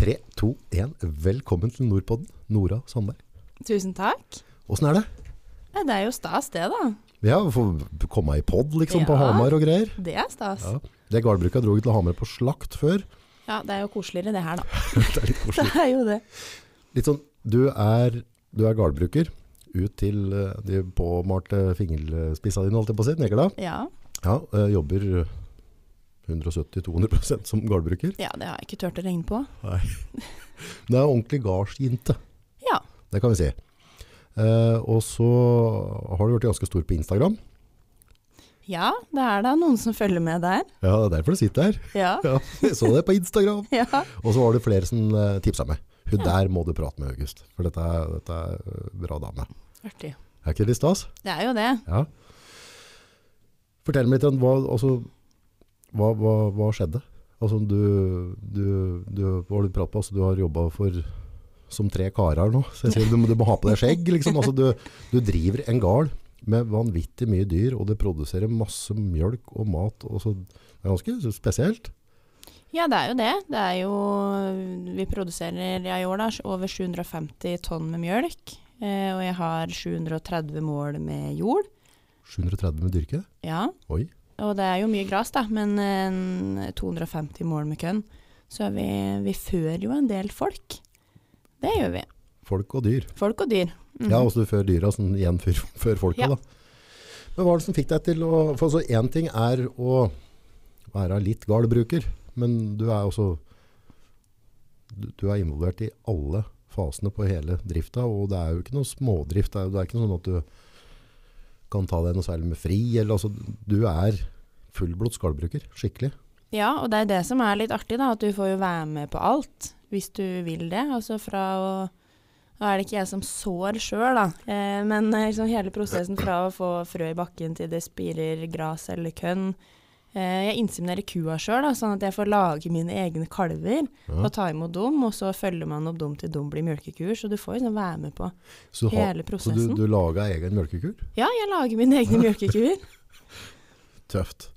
3, 2, 1. Velkommen til Nordpodden. Nora Sandberg. Tusen takk. Åssen er det? Ja, det er jo stas, det, da. Ja, få komme i pod liksom på Hamar og greier. Det er stas. Ja. Ja, Det gårdbruka dro til Hamar på slakt før. Ja, det er jo koseligere det her, da. det er litt Det er jo det. Litt sånn, du er, du er gardbruker ut til eh, de påmalte fingerspissa dine, holdt jeg på å si, negla. Ja. Ja, eh, jobber 170-200 som gårdbruker. ja, det har jeg ikke turt å regne på. Nei. Det er ordentlig gardsjinte. Ja. Det kan vi si. Eh, og så har du vært ganske stor på Instagram. Ja, det er da noen som følger med der. Ja, det er derfor du sitter her. Ja. Ja, jeg så det på Instagram. Ja. Og så var det flere som uh, tipsa meg. Hun Ja. der må du prate med, August. For dette er, dette er eh, bra dame. Artig. Er ikke det litt stas? Det er jo det. Ja. Fortell meg litt om hva, altså, hva, hva, hva skjedde? Altså, du, du, du, har du pratet på? Altså, du har jobbet for som tre karer nå. Så jeg sier du, må- du må ha på deg skjegg. Liksom. Altså, du, du driver en gard med vanvittig mye dyr, og det produserer masse mjølk og mat. Og så, det er ganske spesielt. Ja, det er jo det. Det er jo Vi produserer i år da over 750 tonn med mjølk. Eh, og jeg har 730 mål med jord. 730 med dyrke. Ja. Oi. Og det er jo mye gress, da, men eh, 250 mål med kønn. Så vi, vi fører jo en del folk. Det gjør vi. Folk og dyr. Folk og dyr. Mhm. Ja, også du fører dyra sånn, igjen før, før folka, Ja. da. Men hva er det som fikk deg til å For så én ting er å være litt gardbruker, men du er også du, du er involvert i alle fasene på hele drifta, og det er jo ikke noe smådrift. Det er, det er ikke sånn at du kan ta deg noe særlig med fri. Eller, altså, du er fullblods gardbruker. Skikkelig. Ja, og det er det som er litt artig, da. At du får jo være med på alt, hvis du vil det. Altså fra å Nå er det ikke jeg som sår sjøl, da. Eh, men eh, liksom hele prosessen fra å få frø i bakken til det spirer gras eller kønn. Eh, jeg inseminerer kua sjøl, sånn at jeg får lage mine egne kalver. Ja. Og ta imot dem, og så følger man opp dem til de blir mjølkekuer. Så du får liksom være med på Så, har- prosessen. så du, du laga egen mjølkekur? Ja, jeg lager mine egne mjølkekuer. Tøft.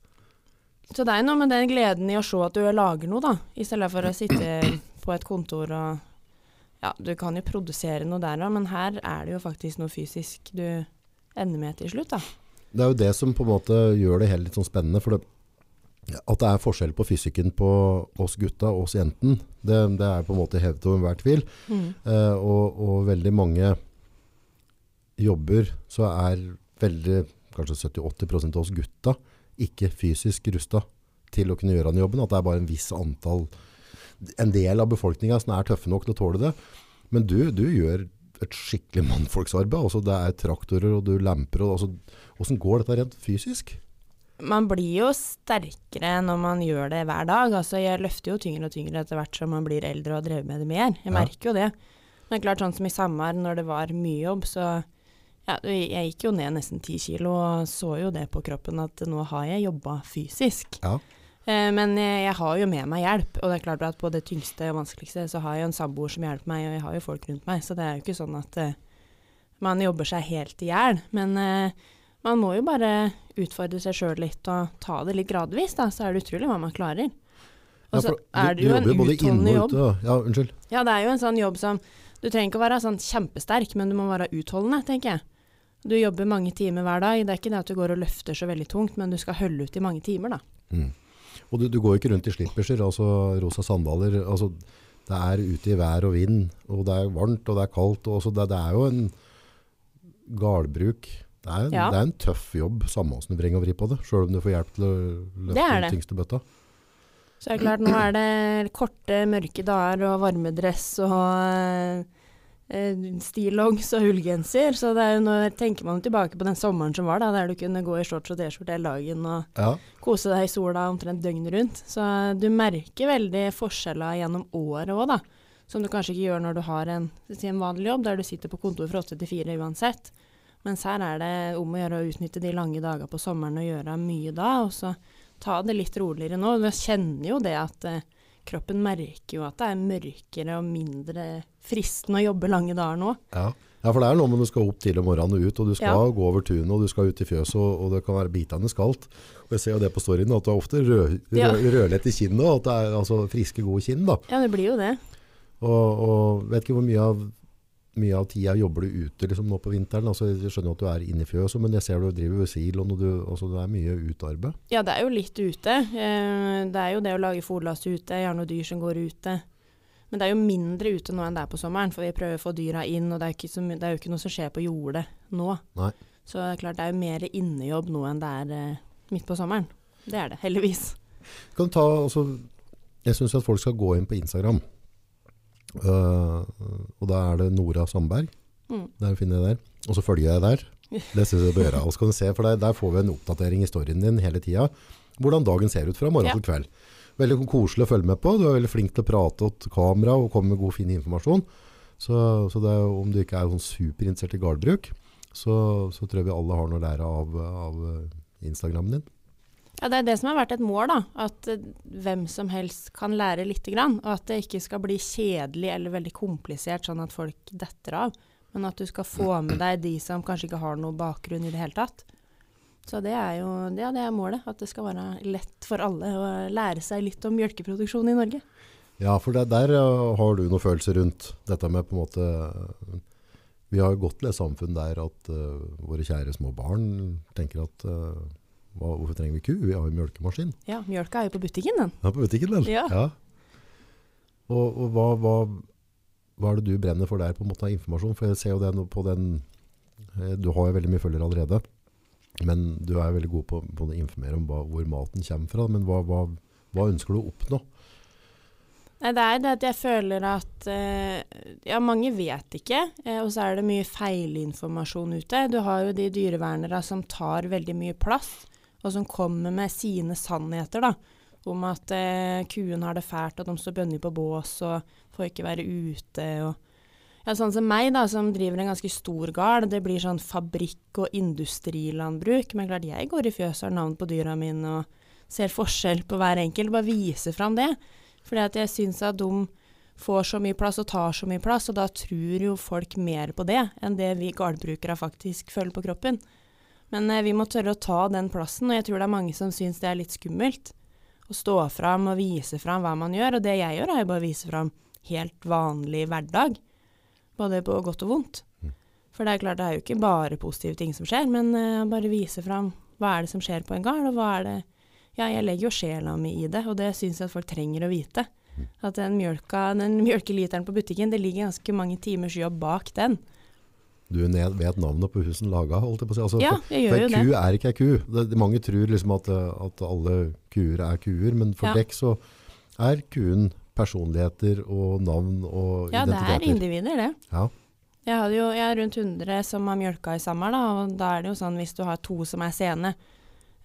Så det er noe med den gleden i å se at du lager noe, da. I stedet for å sitte på et kontor og Ja, du kan jo produsere noe der òg, men her er det jo faktisk noe fysisk du ender med til slutt, da. Det er jo det som på en måte gjør det hele litt sånn spennende. For det, at det er forskjell på fysikken på oss gutta og oss jenten, det, det er på en måte hevet over enhver tvil. Eh, og, og veldig mange jobber så er veldig, kanskje 70-80% av oss gutta ikke fysisk rusta til å kunne gjøre den jobben. At det er bare en viss antall, en del av befolkninga som er tøffe nok til å tåle det. Men du, du gjør et skikkelig mannfolksarbeid. Altså det er traktorer og du lamper. Og, altså, hvordan går dette rent fysisk? Man blir jo sterkere når man gjør det hver dag. Altså, jeg løfter jo tyngre og tyngre etter hvert som man blir eldre og har drevet med det mer. Jeg Ja. merker jo det. Men klart sånn som i sommer, når det var mye jobb, så ja, jeg gikk jo ned nesten ti kilo og så jo det på kroppen at nå har jeg jobba fysisk. Ja. Eh, men jeg, jeg har jo med meg hjelp, og det er klart at på det tyngste og vanskeligste så har jeg jo en samboer som hjelper meg, og jeg har jo folk rundt meg, så det er jo ikke sånn at eh, man jobber seg helt i hjel. Men eh, man må jo bare utfordre seg sjøl litt og ta det litt gradvis, da, så er det utrolig hva man klarer. Og så ja, er det jo en utholdende jobb. Ja, unnskyld. Ja, det er jo en sånn jobb som Du trenger ikke å være sånn kjempesterk, men du må være utholdende, tenker jeg. Du jobber mange timer hver dag. Det er ikke det at du går og løfter så veldig tungt, men du skal holde ut i mange timer, da. Mm. Og du, du går ikke rundt i slippersjer, altså rosa sandaler. Altså, det er ute i vær og vind, og det er varmt og det er kaldt. Og, så det, det er jo en gårdbruk. Det er, Ja. det er en tøff jobb, samme hvordan du vrenger og vrir på det, selv om du får hjelp til å løfte Det den tyngste bøtta. Så er det klart, nå er det korte, mørke dager og varmedress og eh, stillongs og hullgenser, Så det er jo når tenker man tilbake på den sommeren som var, da, der du kunne gå i shorts og T-skjorte hele dagen og Ja, kose deg i sola omtrent døgnet rundt. Så du merker veldig forskjeller gjennom året òg, da. Som du kanskje ikke gjør når du har en, en vanlig jobb, der du sitter på kontor fra åtte til fire uansett. Mens her er det om å gjøre å utnytte de lange dager på sommeren og gjøre mye da, og så ta det litt roligere nå. Du kjenner jo det at eh, kroppen merker jo at det er mørkere og mindre fristende å jobbe lange dager nå. ja. Ja, for det er noe med du skal opp tidlig om morgenen og ut, og du skal Ja. gå over tunet, og du skal ut i fjøset, og, og det kan være bitende skaldt. Og jeg ser jo det på storyen, at du er ofte rød, rød, rødlett i kinnet, og at det er altså friske, gode kinn da. Ja, det blir jo det. Og, og vet ikke hvor mye av, mye av tida jobber du ute liksom, nå på vinteren. Altså, jeg skjønner at du er inne i fjøset, men jeg ser du driver ved siloen, og du, altså, det er mye utearbeid. Ja, det er jo litt ute. Eh, det er jo det å lage fòrlast ute, gjerne dyr som går ute. Men det er jo mindre ute nå enn det er på sommeren, for vi prøver å få dyra inn, og det er, så, det er jo ikke noe som skjer på jordet nå. Nei. Så det er klart det er jo mer innejobb nå enn det er eh, midt på sommeren. Det er det, heldigvis. Kan ta, altså, jeg syns at folk skal gå inn på Instagram. Uh, og da er det Nora Sandberg. Mm. Der finner jeg der. Og så følger jeg der. Det synes jeg du bør gjøre. Og så kan du se, for der, der får vi en oppdatering i storyen din hele tida. Hvordan dagen ser ut fra morgen Ja. til kveld. Veldig koselig å følge med på. Du er veldig flink til å prate til kamera og komme med god, fin informasjon. Så, så det er, om du ikke er sånn superinteressert i gardbruk, så, så tror jeg vi alle har noe å lære av, av eh, Instagrammen din. Ja, Det er det som har vært et mål, da. At eh, hvem som helst kan lære lite grann. Og at det ikke skal bli kjedelig eller veldig komplisert, sånn at folk detter av. Men at du skal få med deg de som kanskje ikke har noe bakgrunn i det hele tatt. Så det er jo ja, det er målet. At det skal være lett for alle å lære seg litt om mjølkeproduksjon i Norge. Ja, for det, der uh, har du noen følelser rundt dette med på en måte Vi har gått til et samfunn der at uh, våre kjære små barn tenker at uh, hva, hvorfor trenger vi ku? Vi har jo mjølkemaskin. Ja, mjølka er jo på butikken, den. Ja, på butikken, den. Ja. Og, og hva, hva, hva er det du brenner for der på en måte av informasjon? For jeg ser jo den på den eh, Du har jo veldig mye følgere allerede. Men du er veldig god på, på å informere om hva, hvor maten kommer fra. Men hva, hva, hva ønsker du å oppnå? Nei, det er det at jeg føler at eh, Ja, mange vet ikke, eh, og så er det mye feilinformasjon ute. Du har jo de dyrevernere som tar veldig mye plass, og som kommer med sine sannheter, da. Om at eh, kuen har det fælt, og de står bønner på bås og får ikke være ute. og ja, sånn som meg, da, som driver en ganske stor gard. Det blir sånn fabrikk- og industrilandbruk. Men klart, jeg går i fjøset og har navn på dyra mine og ser forskjell på hver enkelt. Bare viser fram det. Fordi at jeg syns at de får så mye plass og tar så mye plass, og da tror jo folk mer på det enn det vi gardbrukere faktisk føler på kroppen. Men eh, vi må tørre å ta den plassen, og jeg tror det er mange som syns det er litt skummelt. Å stå fram og vise fram hva man gjør. Og det jeg gjør, er jo bare å vise fram helt vanlig hverdag. Både på godt og vondt. For det er klart, det er jo ikke bare positive ting som skjer, men eh, bare vise fram hva er det som skjer på en gard, og hva er det Ja, jeg legger jo sjela mi i det, og det syns jeg at folk trenger å vite. At den mjølka, den mjølkeliteren på butikken, det ligger ganske mange timers jobb bak den. Du ned- vet navnet på husen laga, holdt jeg på å si. Altså, Ja, jeg jeg for gjør jo en det. ku er ikke ei ku. Det, det, mange tror liksom at, eh, at alle kuer er kuer, men for Ja. dekk så er kuen personligheter og navn og Ja, det er individer, det. Ja. Jeg, hadde jo, jeg har rundt 100 som har mjølka i sommer, da, og da er det jo sånn hvis du har to som er sene,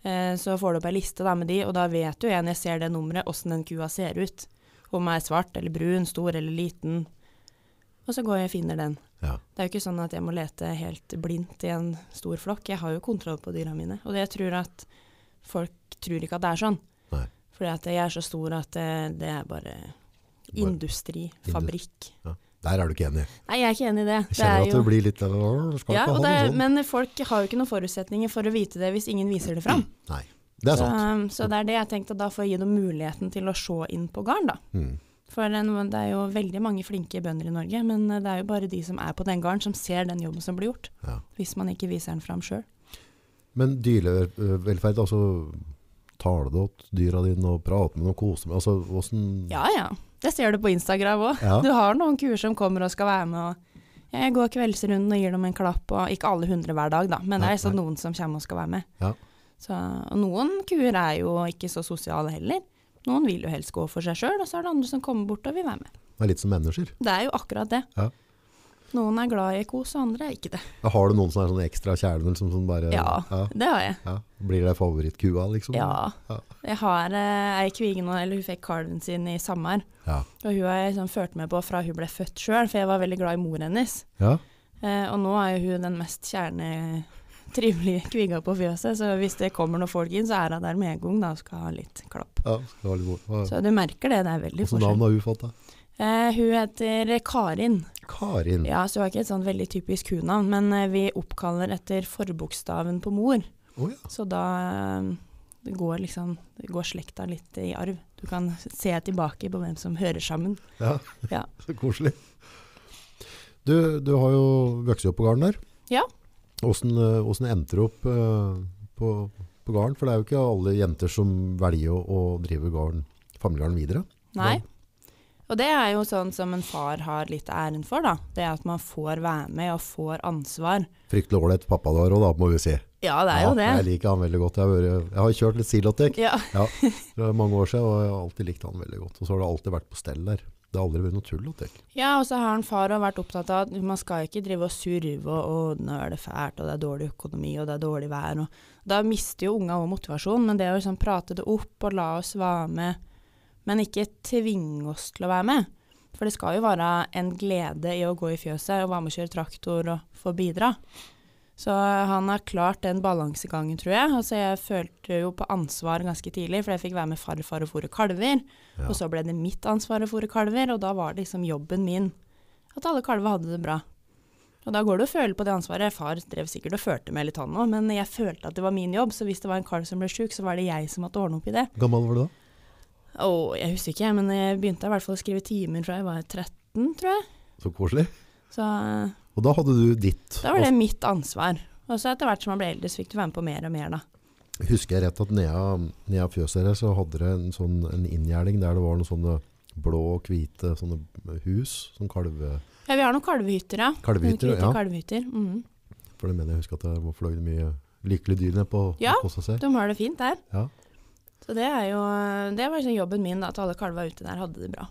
eh, så får du opp ei liste da, med de, og da vet jo jeg når jeg ser det nummeret, åssen den kua ser ut. Om den er svart eller brun, stor eller liten. Og så går jeg og finner den. Ja. Det er jo ikke sånn at jeg må lete helt blindt i en stor flokk. Jeg har jo kontroll på dyra mine. Og det jeg tror at folk tror ikke at det er sånn. Nei. Fordi at jeg er så stor at det, det er bare industri, Indu- fabrikk. Der er du ikke enig. Nei, jeg er ikke enig i det. Jeg det kjenner er at jo, det blir litt skal ja, det det sånn. Men folk har jo ikke noen forutsetninger for å vite det hvis ingen viser det fram. Nei, det er Så, sant. um, så det er det jeg tenkte, da får jeg gi dem muligheten til å se inn på garn, da. Mm. For det er jo veldig mange flinke bønder i Norge, men eh, det er jo bare de som er på den gården, som ser den jobben som blir gjort. Ja. Hvis man ikke viser den fram sjøl. Men dyrevelferd, altså tale det åt dyra dine og prate med dem og kose med altså, hvordan, Ja ja, det ser du på Instagram òg. Ja. Du har noen kuer som kommer og skal være med. og Jeg går kveldsrunden og gir dem en klapp, og ikke alle hundre hver dag, da, men det er sånn noen som kommer og skal være med. Ja. Så, og noen kuer er jo ikke så sosiale heller. Noen vil jo helst gå for seg sjøl, og så er det andre som kommer bort og vil være med. Det er litt som mennesker. Det er jo akkurat det. Ja. Noen er glad i kos, og andre er ikke det. Har du noen som er sånn ekstra kjæledyr Liksom, som bare Ja, ja, det har jeg. ja. Blir det favorittkua, liksom? Ja. Ja. Jeg har eh, ei kvige nå, eller hun fikk kalven sin i sommer. Ja. Og hun har jeg liksom, ført med på fra hun ble født sjøl, for jeg var veldig glad i mor hennes. Ja. Eh, og nå er jo hun den mest kjernetrivelige kviga på fjøset, så hvis det kommer noen folk inn, så er hun der med en gang da, og skal ha litt klapp. ja skal ha litt. Hva- Så du merker det, det er veldig Hvilket navn har hun fått, da? Eh, hun heter Karin. Karin. Ja, så hun har ikke et sånn veldig typisk hunavn, men eh, vi oppkaller etter forbokstaven på mor. Oh, ja. Så da, det går liksom det går slekta litt i arv. Du kan se tilbake på hvem som hører sammen. Ja, Ja. så koselig. Du, du har jo vokst opp på gården der. Ja. Hvordan, eh, endte du opp eh, på, på gården? For det er jo ikke alle jenter som velger å, å drive gården, familiegården videre. Nei. Og det er jo sånn som en far har litt æren for, da. Det at man får være med og får ansvar. Fryktelig ålreit pappa du har òg, da, må vi si. Ja, det er jo det. Jeg liker han veldig godt. Jeg har, jeg har kjørt litt Silotek Ja. for mange år siden, og jeg har alltid likt han veldig godt. Og så har det alltid vært på stell der. Det har aldri vært noe tull. Tenk. ja, og så har han far og vært opptatt av at man skal ikke drive og surve og, nå er det fælt, og det er dårlig økonomi, og det er dårlig vær. Og, da mister jo unga òg motivasjon, men det å liksom prate det opp og la oss være med, men ikke tvinge oss til å være med. For det skal jo være en glede i å gå i fjøset og være med og kjøre traktor og få bidra. Så han har klart den balansegangen, tror jeg. Altså jeg følte jo på ansvar ganske tidlig, for jeg fikk være med farfar og fôre kalver. Ja. Og så ble det mitt ansvar å fôre kalver, og da var det liksom jobben min at alle kalver hadde det bra. Og da går det å føle på det ansvaret. Far drev sikkert og førte med litt han òg, men jeg følte at det var min jobb, så hvis det var en kalv som ble sjuk, så var det jeg som måtte ordne opp i det. Gammel var du da? Å, jeg husker ikke, men jeg begynte i hvert fall å skrive timer fra jeg var 13, tror jeg. Så koselig. Så eh, Og da hadde du ditt. da var det mitt ansvar. Og så etter hvert som man ble eldre, så fikk du være med på mer og mer, da. Husker jeg rett at nede, av fjøset deres så hadde dere en sånn en inngjerding der det var noen sånne blå og hvite sånne hus, sånn kalve... Ja, vi har noen kalvehytter, ja. Kalvehytter, ja. kalvehytter. Mhm. For det mener jeg husker at det var fløy mye lykkelige dyr ned på, Ja. på Ja, De har det fint der. Ja. Så det er jo Det var liksom jobben min, da, at alle kalver ute der hadde det bra.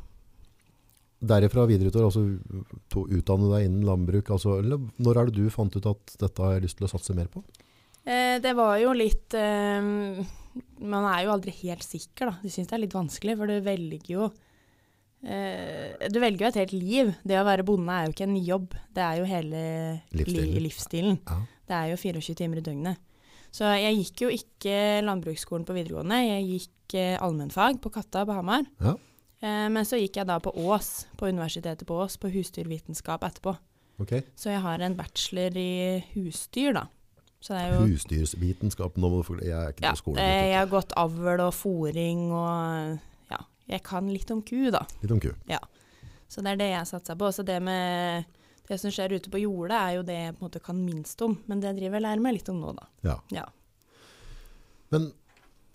Derifra videre utover, altså to, utdanne deg innen landbruk, altså, når er det du fant ut at dette har jeg lyst til å satse mer på? Eh, det var jo litt eh, Man er jo aldri helt sikker, da. Du syns det er litt vanskelig, for du velger jo eh, Du velger jo et helt liv. Det å være bonde er jo ikke en jobb, det er jo hele Livsstilen. Li livsstilen. Ja. Det er jo 24 timer i døgnet. Så jeg gikk jo ikke landbruksskolen på videregående, jeg gikk eh, allmennfag på Katta på Hamar. Ja. Eh, men så gikk jeg da på Ås, på Universitetet på Ås, på husdyrvitenskap etterpå. Ok. Så jeg har en bachelor i husdyr, da. Så det jo Husdyrsvitenskap, nå må du jeg er ikke ja, på skolen. eh, jeg har gått avl og fòring og ja, jeg kan litt om ku, da. Litt om ku. Ja. Så det er det jeg satser på. Så det med det som skjer ute på jordet, er jo det jeg på en måte kan minst om. Men det driver jeg lærer meg litt om nå, da. Ja. Ja. Men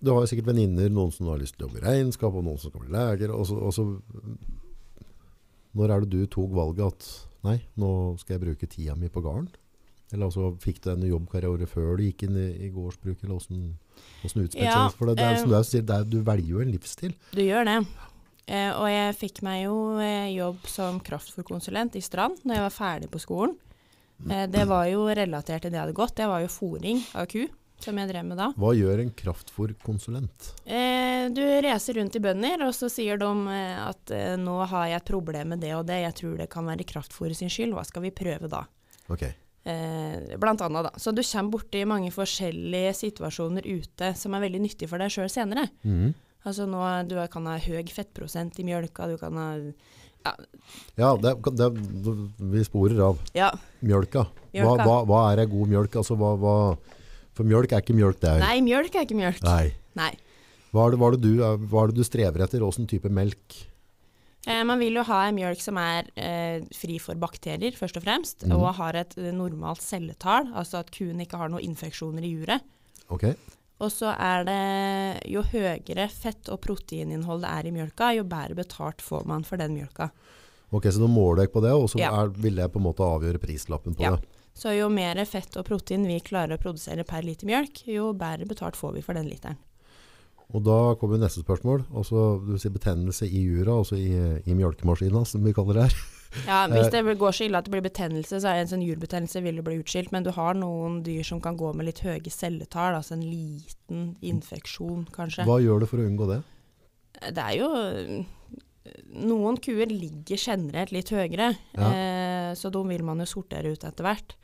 du har sikkert venninner, noen som har lyst til å jobbe i regnskap, og noen som skal bli leger. Og så, og så, når er det du tok valget at nei, nå skal jeg bruke tida mi på gården? Eller altså, fikk du en jobbkarriere før du gikk inn i, i gårdsbruk, eller hvordan, hvordan utspilte Ja. For det, det er, eh, som du sier, det er, du velger jo en livsstil. Du gjør det. Eh, og jeg fikk meg jo eh, jobb som kraftfòrkonsulent i Strand når jeg var ferdig på skolen. Eh, det var jo relatert til det jeg hadde gått. Det var jo fòring av ku, som jeg drev med da. Hva gjør en kraftfôrkonsulent? Eh, du reiser rundt i bønder, og så sier de eh, at eh, nå har jeg et problem med det og det, jeg tror det kan være kraftfòret sin skyld, hva skal vi prøve da? Ok. Eh, blant annet da. Så du kommer borti mange forskjellige situasjoner ute som er veldig nyttige for deg sjøl senere. Mm. Altså nå, du kan ha høy fettprosent i mjølka, du kan ha Ja, det, det, vi sporer av. Ja, Mjølka. Hva, hva, hva er ei god mjølk? Altså, hva, hva, for mjølk er ikke mjølk det Nei, mjølk er ikke mjølk. Nei. Nei. Hva er, det, hva, er du, hva er det du strever etter? Åssen type melk? Eh, man vil jo ha en mjølk som er eh, fri for bakterier, først og fremst, Mm. og har et eh, normalt celletall, altså at kuen ikke har noen infeksjoner i juret. Ok. Og så er det jo høyere fett- og proteininnhold det er i mjølka, jo bedre betalt får man for den mjølka. Ok, Så nå måler jeg på det, og så Ja. er, vil jeg på en måte avgjøre prislappen på Ja. det. Så jo mer fett og protein vi klarer å produsere per liter mjølk, jo bedre betalt får vi for den literen. Og da kommer neste spørsmål. Altså, du sier betennelse i jura, altså i, i mjølkemaskina, som vi kaller det her. Ja, Hvis det går så ille at det blir betennelse, så er en sånn jurbetennelse vil det bli utskilt. Men du har noen dyr som kan gå med litt høye celletall, altså en liten infeksjon kanskje. Hva gjør du for å unngå det? Det er jo Noen kuer ligger generelt litt høyere, Ja. eh, så de vil man jo sortere ut etter hvert.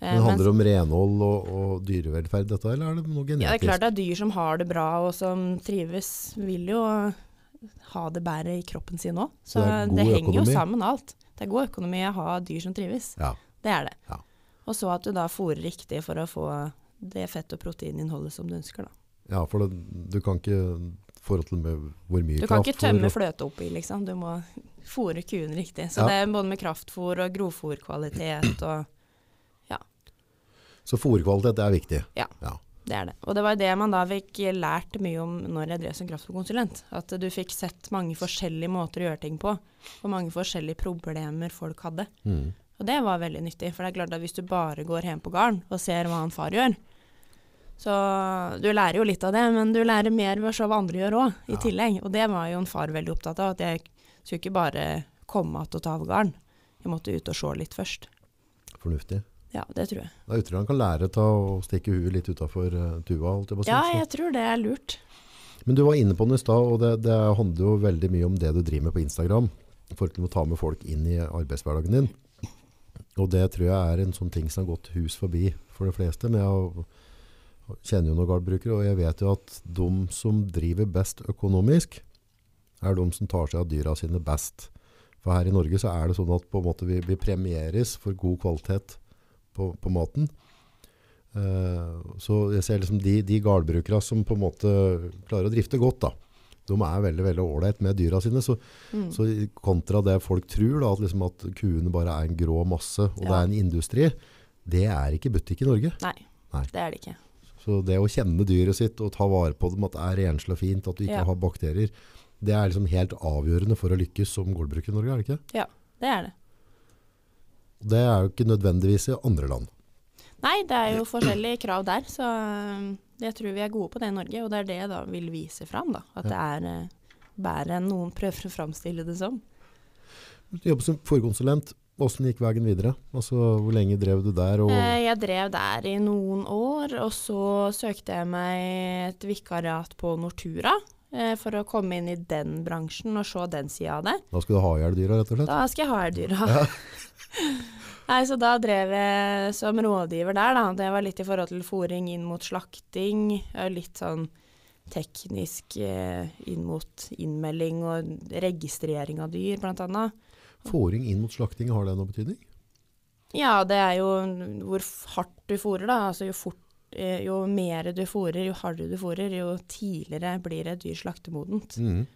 Eh, Men handler det om renhold og, og dyrevelferd, dette, eller er det noe genetisk? ja, det er klart det er dyr som har det bra og som trives, vil jo ha det bedre i kroppen sin òg. Så, Så det det, henger henger jo sammen alt. Det er god økonomi å ha dyr som trives. Ja. Det er det. Ja. Og så at du da fôrer riktig for å få det fett- og proteininnholdet som du ønsker, da. Ja, for det, du kan ikke forhold til hvor mye Du kan ikke tømme fløte oppi, liksom. Du må fôre kuen riktig. Så Ja. det er både med kraftfôr og grovfòrkvalitet og Så fôrkvalitet er viktig. Ja, Det er det. Og det var det man da fikk lært mye om når jeg drev som kraftfôrkonsulent. At du fikk sett mange forskjellige måter å gjøre ting på, og mange forskjellige problemer folk hadde. Mm. Og det var veldig nyttig, for det er klart at hvis du bare går hjem på gården og ser hva han far gjør, så du lærer jo litt av det, men du lærer mer ved å se hva andre gjør òg, i Ja. tillegg. Og det var jo en far veldig opptatt av, at jeg skulle ikke bare komme att og ta av garn. Jeg måtte ut og se litt først. Fornuftig. Ja, det tror jeg. Da ytterligere han kan lære å stikke huet litt utafor tua. Holdt jeg å. Ja, jeg tror det er lurt. Men du var inne på den i stad, og det, det handler jo veldig mye om det du driver med på Instagram. For å ta med folk inn i arbeidshverdagen din. Og det tror jeg er en sånn ting som har gått hus forbi for de fleste. med jeg kjenner jo noen gardbrukere, og jeg vet jo at de som driver best økonomisk, er de som tar seg av dyra sine best. For her i Norge så er det sånn at måte vi, vi premieres for god kvalitet på, på maten. Uh, så jeg ser liksom de, de gårdbrukere som på en måte klarer å drifte godt, da. De er veldig veldig ålreit med dyra sine. Så, Mm. så kontra det folk tror, da, at, liksom at kuene bare er en grå masse, og det er en industri, det er ikke butikk i Norge. Nei, Nei. det er det ikke. Så det å kjenne dyret sitt og ta vare på dem, at det er renslig og fint, at du ikke Ja. har bakterier, det er liksom helt avgjørende for å lykkes som gårdbruker i Norge, er det ikke? Ja, Det er det. Det er jo ikke nødvendigvis i andre land. Nei, det er jo forskjellige krav der, så øh, jeg tror vi er gode på det i Norge. Og det er det jeg da vil vise fram, da. At det er øh, bedre enn noen prøver å framstille det som. Du jobber som fôrkonsulent. Hvordan gikk veien videre? Altså, hvor lenge drev du der? Eh, Jeg drev der i noen år, og så søkte jeg meg et vikariat på Nortura. eh, For å komme inn i den bransjen og se den sida av det. da skal du ha i hjel dyra, rett og slett? Da skal jeg ha eldyra. Ja. Nei, så da drev jeg som rådgiver der, da. Det var litt i forhold til fòring inn mot slakting. Litt sånn teknisk eh, inn mot innmelding og registrering av dyr, blant annet. Fôring inn mot slakting, har det noe betydning? Ja, det er jo hvor hardt du fôrer, da. Altså jo, fort, eh, jo mer du fôrer, jo hardere du fôrer, jo tidligere blir et dyr slaktemodent. Mm.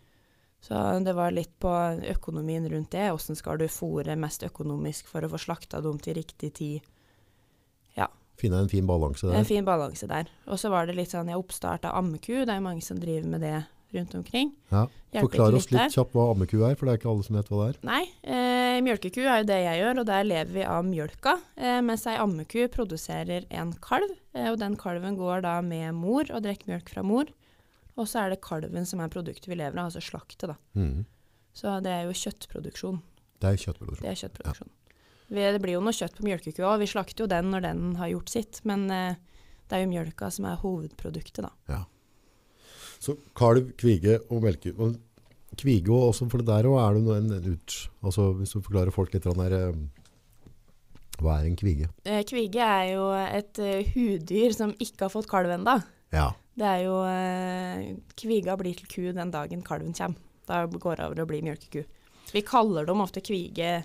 Så det var litt på økonomien rundt det. Åssen skal du fôre mest økonomisk for å få slakta dem til riktig tid? Finne en fin balanse der. En fin balanse der. Og så var det litt sånn, jeg oppstart av ammeku. Det er mange som driver med det rundt omkring. Ja. Forklar oss litt kjapt hva ammeku er, for det er ikke alle som vet hva det er. Nei, eh, mjølkeku er jo det jeg gjør, og der lever vi av mjølka. Eh, mens ei ammeku produserer en kalv, eh, og den kalven går da med mor og drikker mjølk fra mor. Og så er det kalven som er produktet vi lever av, altså slaktet da. Mm. Så det er jo kjøttproduksjon. Det er kjøttproduksjon. Det er kjøttproduksjon. Vi, det blir jo noe kjøtt på mjølkeku òg, vi slakter jo den når den har gjort sitt. Men eh, det er jo mjølka som er hovedproduktet, da. Så kalv, kvige og melke. Og kvige og også, for det der òg er det noe en, en ut... Altså, hvis du forklarer folk litt, her, eh, hva er en kvige? Eh, kvige er jo et eh, huddyr som ikke har fått kalv ennå. Ja. Det er jo Kviga blir til ku den dagen kalven kommer. Da går det over å bli mjølkeku. Vi kaller dem ofte kvige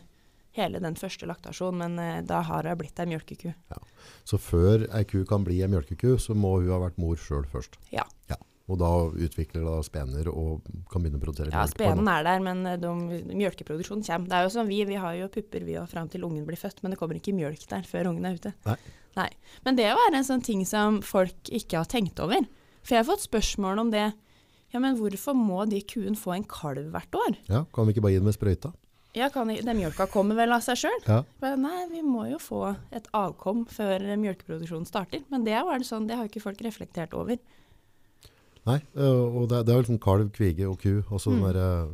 hele den første laktasjonen, men da har det blitt ei mjølkeku. Ja. Så før ei ku kan bli en mjølkeku, så må hun ha vært mor sjøl først. Ja. Ja. Og da utvikler da spener og kan begynne å produsere Ja, melk. Ja, spenen er der, men eh, de, mjølkeproduksjonen kommer. Det er jo som vi, vi har jo pupper vi og fram til ungen blir født, men det kommer ikke mjølk der før ungen er ute. Nei. Nei. Men det er jo en sånn ting som folk ikke har tenkt over. For jeg har fått spørsmål om det. Ja, men hvorfor må de kuene få en kalv hvert år? Ja, kan vi ikke bare gi den med sprøyta? Ja, kan, den mjølka kommer vel av seg sjøl? Ja. Nei, vi må jo få et avkom før mjølkeproduksjonen starter. Men det var det, sånn, det har jo ikke folk reflektert over. Nei, øh, og det, det er vel sånn kalv, kvige og ku. Altså Mm. den der,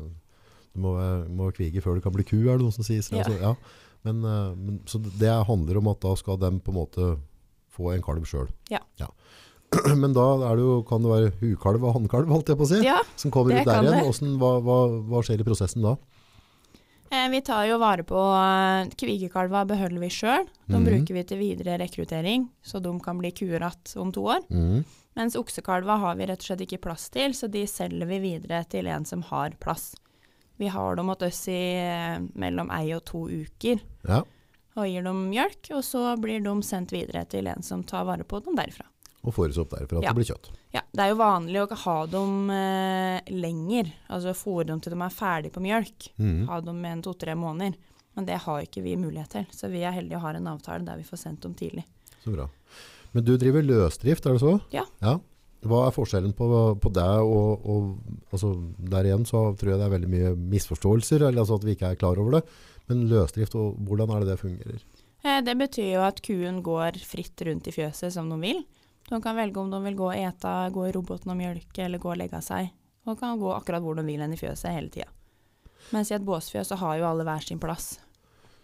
du må, må kvige før du kan bli ku, er det noe som sier. Ja. Altså, ja. Men, øh, men, så det handler om at da skal de på en måte få en kalv sjøl. Ja. Men da er det jo, kan det være hukalv og hannkalv, holdt jeg på å si, Ja, som kommer ut der igjen. Hvordan, hva, hva, hva skjer i prosessen da? eh, vi tar jo vare på eh, kvigekalva beholder vi sjøl. De mm. bruker vi til videre rekruttering, så de kan bli kuer igjen om to år. Mhm. Mens oksekalva har vi rett og slett ikke plass til, så de selger vi videre til en som har plass. Vi har dem hos oss i eh, mellom ei og to uker. Ja. og gir dem mjølk, og så blir de sendt videre til en som tar vare på dem derfra. og fôres opp derfra at Ja. det blir kjøtt. Ja, det er jo vanlig å ha dem eh, lenger, altså fôre dem til de er ferdig på mjølk. Mm. Ha dem med en to-tre måneder. Men det har ikke vi mulighet til, så vi er heldige og har en avtale der vi får sendt dem tidlig. Så bra. Men du driver løsdrift, er det så? Ja. Hva er forskjellen på, på deg og, og altså, Der igjen så tror jeg det er veldig mye misforståelser, eller altså at vi ikke er klar over det. Men løsdrift, hvordan er det det fungerer? Eh, det betyr jo at kuen går fritt rundt i fjøset som de vil. De kan velge om de vil gå og ete, gå i roboten og mjølke, eller gå og legge seg. Og kan gå akkurat hvor de vil hen i fjøset hele tida. Mens i et båsfjøs så har jo alle hver sin plass.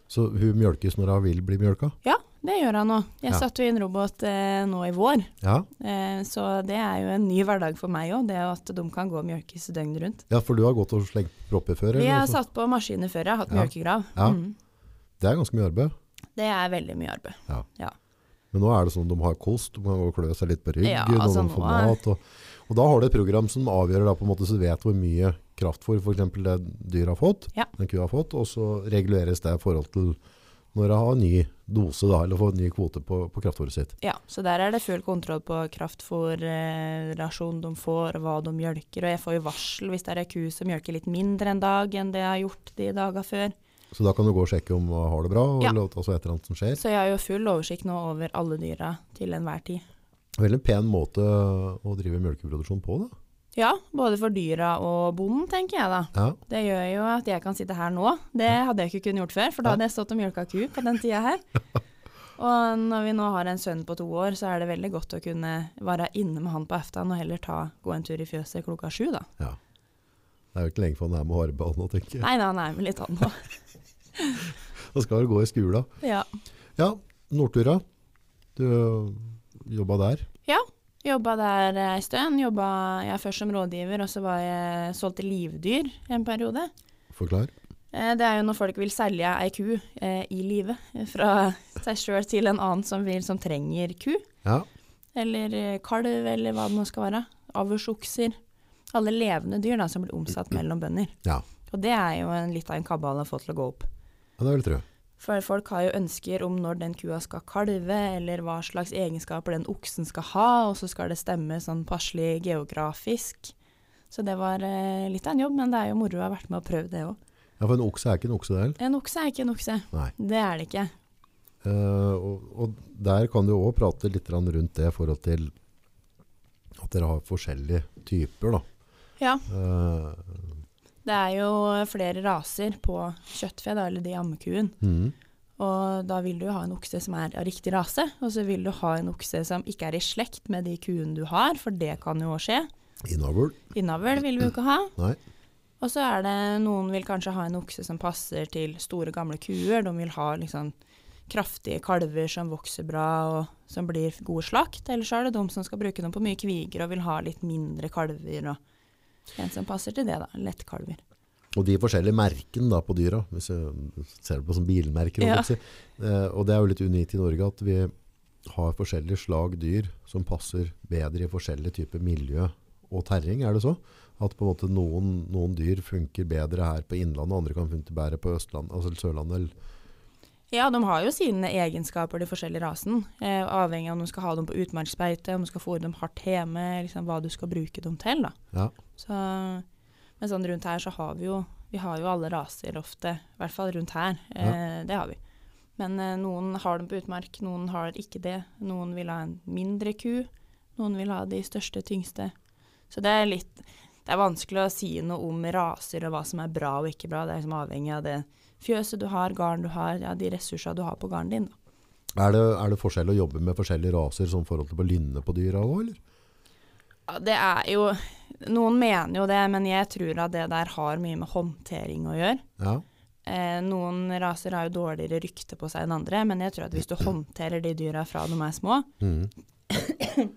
Så hun mjølkes når hun vil bli mjølka? Ja, det gjør han nå. Jeg Ja. satte jo inn robot eh, nå i vår, Ja. eh, så det er jo en ny hverdag for meg òg, det at de kan gå og mjølkes døgnet rundt. ja, for du har gått og slengt propper før? Vi har satt på maskiner før, jeg har hatt Ja. mjølkegrav. Ja. Mm. Det er ganske mye arbeid. Det er veldig mye arbeid. Men nå er det sånn de har kost, de kan klø seg litt på ryggen, Ja, og altså de får mat. Og, og da har du et program som avgjør da, på en måte, så du vet hvor mye kraftfôr eksempel det dyret har fått, Ja. den kua har fått, og så reguleres det i forhold til når det har ny dose da, eller får ny kvote på, på kraftfôret sitt. Ja, så der er det full kontroll på kraftfôrrasjon de får, og hva de mjølker. Og jeg får jo varsel hvis det er ei ku som mjølker litt mindre en dag enn det jeg har gjort de dager før. Så da kan du gå og sjekke om hun har det bra, og, Ja. altså et eller annet som skjer. Så jeg har jo full oversikt nå over alle dyra til enhver tid. Veldig pen måte å drive mjølkeproduksjon på da. Ja, både for dyra og bonden, tenker jeg da. Ja, Det gjør jo at jeg kan sitte her nå. Det hadde jeg ikke kunnet gjort før, for da hadde jeg stått og mjølka ku på den tida her. Og når vi nå har en sønn på to år, så er det veldig godt å kunne være inne med han på aftan og heller ta, gå en tur i fjøset klokka sju, da. ja. Det er jo ikke lenge for han er med hårball nå, tenker jeg. Nei, nei, han er med litt han nå. Da skal du gå i skolen. Ja. Ja, Nordtura. Du jobba der. Ja, Jobba der ei stund. Jobba jeg først som rådgiver, og så var jeg solgte livdyr en periode. Forklar. Eh, Det er jo når folk vil selge ei ku eh, i live fra seg sjøl til en annen som, vil, som trenger ku. Ja. Eller eh, kalv, eller hva det nå skal være. Avlsokser. Alle levende dyr da, som blir omsatt mellom bønder. Ja. Og det er jo en, litt av en kabal å få til å gå opp. ja, det vil jeg tro. For folk har jo ønsker om når den kua skal kalve, eller hva slags egenskaper den oksen skal ha, og så skal det stemme sånn passelig geografisk. Så det var eh, litt av en jobb, men det er jo moro å ha vært med og prøvd det òg. Ja, for en okse er ikke en okse der. En okse er ikke en okse. Nei. Det er det ikke. Eh, og, og der kan du også prate litt rundt det i forhold til at dere har forskjellige typer da. Ja. Eh, Det er jo flere raser på kjøttfe, da, eller de ammekuen. Mm. Og da vil du ha en okse som er av riktig rase, og så vil du ha en okse som ikke er i slekt med de kuene du har, for det kan jo også skje. Innavl. Innavl vil vi jo ikke ha. Nei. Og så er det noen vil kanskje ha en okse som passer til store, gamle kuer. De vil ha liksom kraftige kalver som vokser bra og som blir gode slakt. Eller så er det de som skal bruke dem på mye kviger og vil ha litt mindre kalver. og En som passer til det, da. Lettkalver. Og de forskjellige merkene da på dyra, hvis du ser på som bilmerker, Ja. si. Eh, og det er jo litt unikt i Norge at vi har forskjellige slag dyr som passer bedre i forskjellige typer miljø og terreng, er det så? At på en måte noen, noen dyr funker bedre her på Innlandet, andre kan funke bedre på Østlandet, altså Sørlandet. eller- Ja, de har jo sine egenskaper, de forskjellige rasen. Eh, avhengig av om du skal ha dem på utmarksbeite, om du skal fôre dem hardt hjemme, liksom hva du skal bruke dem til. Ja. Så, men sånn rundt her så har vi jo vi har jo alle raser ofte, i hvert fall rundt her. Eh, Det har vi. Men eh, noen har dem på utmark, noen har ikke det. Noen vil ha en mindre ku, noen vil ha de største, tyngste. Så det er litt Det er vanskelig å si noe om raser og hva som er bra og ikke bra. Det er liksom avhengig av det fjøset du har, garn du har, ja, de ressursene du har på garden din. Da. Er, det, er det forskjell å jobbe med forskjellige raser som forhold til å lynne på dyra òg, eller? Ja, det er jo Noen mener jo det, men jeg tror at det der har mye med håndtering å gjøre. Ja. Eh, noen raser har jo dårligere rykte på seg enn andre, men jeg tror at hvis du håndterer de dyra fra de er små, Mhm.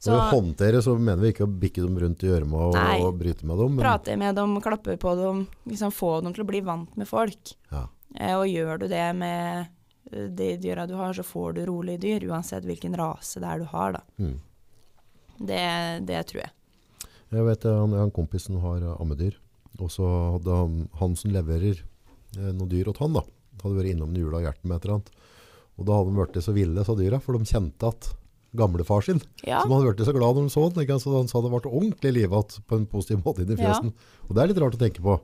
Så Når vi håndterer, så mener vi ikke å bikke dem rundt i gjørma og, og bryte med dem. Men, prate med dem, klappe på dem, liksom få dem til å bli vant med folk. Ja. Eh, og gjør du det med eh, de dyra du har, så får du rolige dyr, uansett hvilken rase det er du har. Da. Mm. Det, det tror jeg. Jeg vet han, han, kompisen har eh, ammedyr, og så hadde han, han som leverer eh, noen dyr åt han da, hadde vært innom jula og hjertet med et eller annet. Og da hadde de vært så ville, sa dyra, for de kjente at gamlefar sin. Ja. Som han ble så glad når han så den. Ikke? Så han sa det ble ordentlig livet på en positiv måte inn i Ja. Og det er litt rart å tenke på.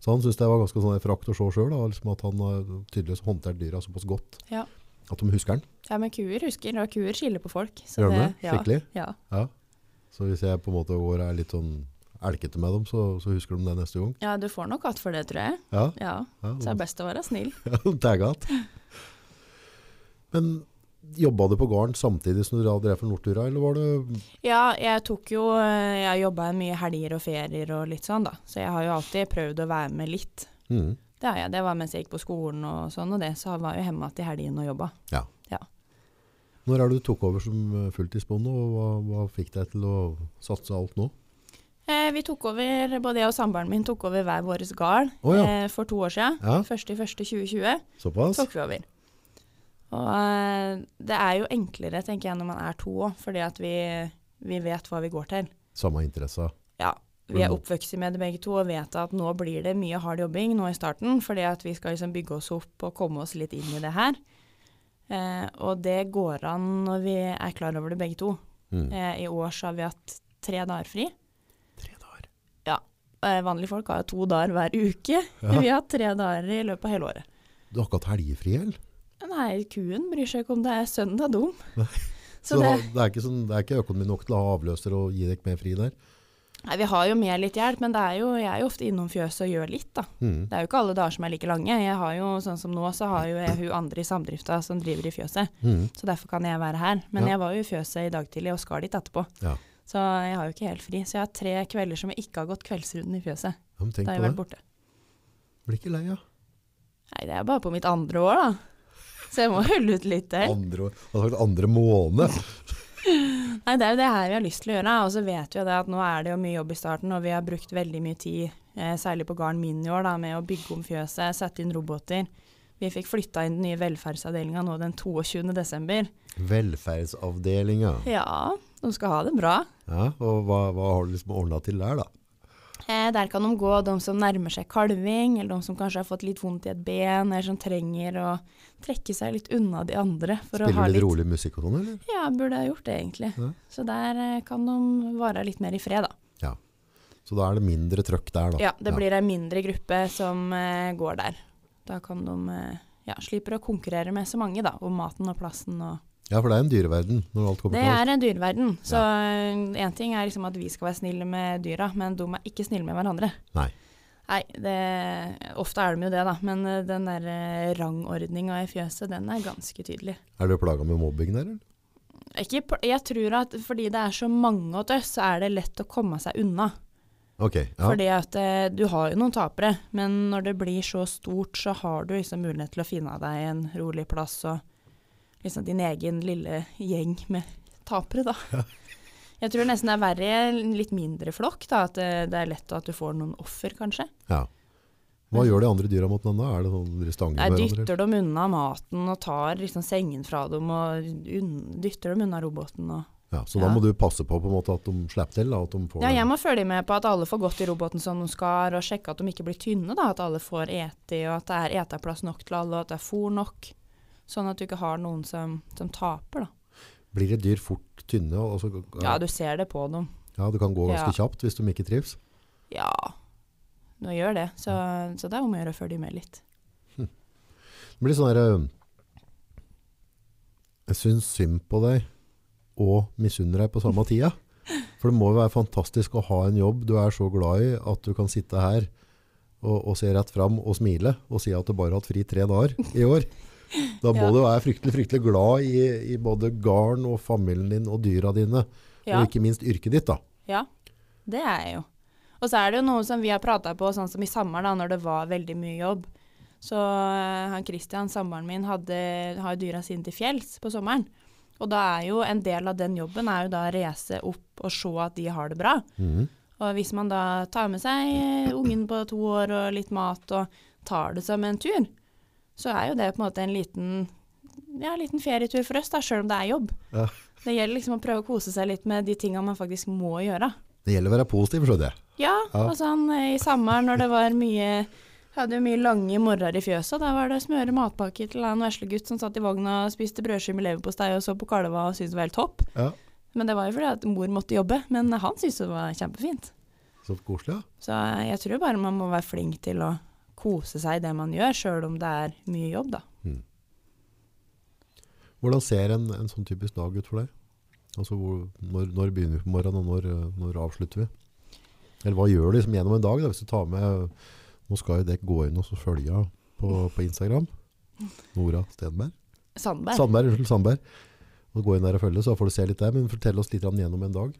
Så han syntes det var ganske sånn frakt å se sjøl, liksom at han tydeligvis håndtert dyra såpass godt Ja. at de husker den. ja, men kuer husker, og kuer skiller på folk. så Gjør de det? ja, Skikkelig? Ja. Ja. Så hvis jeg på en måte går er litt sånn elkete med dem, så, så husker de det neste gang. ja, du får nok att for det, tror jeg. Ja, Ja, ja Så det er best å være snill. Ja, det er godt. Men jobba du på gården samtidig som du drev for Nortura, eller var det Ja, jeg tok jo eh, Jeg jobba mye helger og ferier og litt sånn, da. Så jeg har jo alltid prøvd å være med litt. mm, Det har jeg. Det var mens jeg gikk på skolen og sånn, og det. Så jeg var jo hjemme igjen i helgene og jobba. Når er det du tok over som eh, fulltidsbonde, og hva, hva fikk deg til å satse alt nå? Eh, vi tok over, både jeg og samboeren min tok over hver vår gard oh, ja. eh, for to år siden. Ja. 1.1.2020 Såpass? tok vi over. Og eh, det er jo enklere, tenker jeg, når man er to òg, fordi at vi, vi vet hva vi går til. Samme interesse. Ja. Vi er Mm. oppvokst med det begge to og vet at nå blir det mye hard jobbing nå i starten, fordi at vi skal liksom bygge oss opp og komme oss litt inn i det her. Eh, og det går an når vi er klar over det begge to. Mm. Eh, I år så har vi hatt tre dager fri. Tre dager. Eh, vanlige folk har jo to dager hver uke. Ja. Vi har hatt tre dager i løpet av hele året. Du har ikke hatt helgefri, eller? Nei, kuen bryr seg ikke om det er søndag dum. Så, Så det, det, er ikke sånn, det er ikke økonomi nok til å ha avløser og gi deg mer fri der? nei, vi har jo med litt hjelp, men det er jo, jeg er jo ofte innom fjøset og gjør litt, da. Mm. Det er jo ikke alle dager som er like lange. Jeg har jo, sånn som nå, så har jo jeg hun andre i samdrifta som driver i fjøset. Mm. Så derfor kan jeg være her. Men Ja. jeg var jo i fjøset i dag tidlig og skal dit etterpå. Ja. Så jeg har jo ikke helt fri. Så jeg har tre kvelder som jeg ikke har gått kveldsrunden i fjøset. Ja, Da har jeg det. vært borte. Blir ikke lei av. Nei, det er bare på mitt andre år, da. Så jeg må holde ut litt til. Andre, sagt, andre måned. Nei, det er jo det her vi har lyst til å gjøre. Og så vet vi jo det at nå er det jo mye jobb i starten, og vi har brukt veldig mye tid, eh, særlig på gården min i år, da, med å bygge om fjøset, sette inn roboter. Vi fikk flytta inn den nye velferdsavdelinga nå den 22. desember. Velferdsavdelinga. Ja, de skal ha det bra. Ja, og hva, hva har du liksom ordna til der, da? Eh, der kan de gå, de som nærmer seg kalving, eller de som kanskje har fått litt vondt i et ben, eller som trenger å trekke seg litt unna de andre. Spiller du litt litt rolig musikk og sånn, eller? Ja, burde ha gjort det, egentlig. Ja. Så der eh, kan de være litt mer i fred, da. Så da er det mindre trøkk der, da. Ja, det blir en mindre gruppe som eh, går der. Da kan de eh, ja, slipper å konkurrere med så mange da, om maten og plassen. Og Ja, for det er en dyreverden når alt kommer det til alt. er en dyreverden. Så én ting er liksom at vi skal være snille med dyra, men de er ikke snille med hverandre. Nei. Nei, det, ofte er de jo det, da. Men eh, den der eh, rangordninga i fjøset, den er ganske tydelig. Er du plaga med mobbing der, eller? Ikke, jeg tror at fordi det er så mange av oss, så er det lett å komme seg unna. Ok, ja. Fordi at eh, du har jo noen tapere, men når det blir så stort, så har du liksom mulighet til å finne deg en rolig plass og liksom din egen lille gjeng med tapere, da. Jeg tror nesten det er verre i en litt mindre flokk, da, at det, det er lett at du får noen offer, kanskje. ja. Hva gjør de andre dyra mot den da? Er det sånn dere stanger Jeg hverandre? dytter dem unna maten og tar liksom sengen fra dem og dytter dem unna roboten. Og. Ja, så da må du passe på på en måte at de slipper til, da, at de får Ja, jeg må følge med på at alle får gått i roboten som de skal, og sjekke at de ikke blir tynne, da, at alle får ete, og at det er eteplass nok til alle, og at det er fôr nok. Sånn at du ikke har noen som, som taper, da. Blir det dyr fort tynne, og så, Ja, du ser det på dem. ja, det kan gå ganske Ja. kjapt hvis de ikke trives. Ja, nå gjør det. Så, så det er om å gjøre å følge med litt. Det blir sånn der, øh, Jeg syns synd på deg og misunner deg på samme tida. For det må jo være fantastisk å ha en jobb du er så glad i at du kan sitte her og, og se rett fram og smile og si at du bare har hatt fri tre dager i år. Da må Ja. du være fryktelig, fryktelig glad i, i både garn og familien din og dyra dine. Ja, Og ikke minst yrket ditt, da. ja, det er jeg jo. Og så er det jo noe som vi har prata på, sånn som i sommer, da, når det var veldig mye jobb. Så eh, han Christian, samboeren min, hadde, har dyra sine til fjells på sommeren. Og da er jo en del av den jobben er jo da å reise opp og se at de har det bra. Mm. Og hvis man da tar med seg eh, ungen på to år og litt mat og tar det som en tur, så er jo det på en måte en liten, ja, liten ferietur for oss, da, sjøl om det er jobb. Ja. Det gjelder liksom å prøve å kose seg litt med de tinga man faktisk må gjøre. Det gjelder å være positiv, skjønner jeg. Ja, Ja. og sånn eh, i sommer når det var mye Hadde jo mye lange morgener i fjøset. Da var det å smøre matpakke til en veslegutt som satt i vogna og spiste brødskive med leverpostei og så på kalva og syntes det var helt topp. Ja. Men det var jo fordi at mor måtte jobbe. Men han syntes det var kjempefint. Så koselig, ja. Så jeg tror bare man må være flink til å kose seg i det man gjør, sjøl om det er mye jobb, da. Hvordan ser en, en sånn typisk dag ut for deg? Altså hvor, når, når begynner vi på morgenen, og når, når avslutter vi? Eller hva gjør du liksom gjennom en dag? Da? Hvis du tar med Nå skal jo dere gå inn og så følge henne på, på Instagram. Nora Stenberg. Sandberg. Sandberg, unnskyld, Sandberg. Og gå inn der og følge, så får du se litt der. Men fortell oss litt gjennom en dag.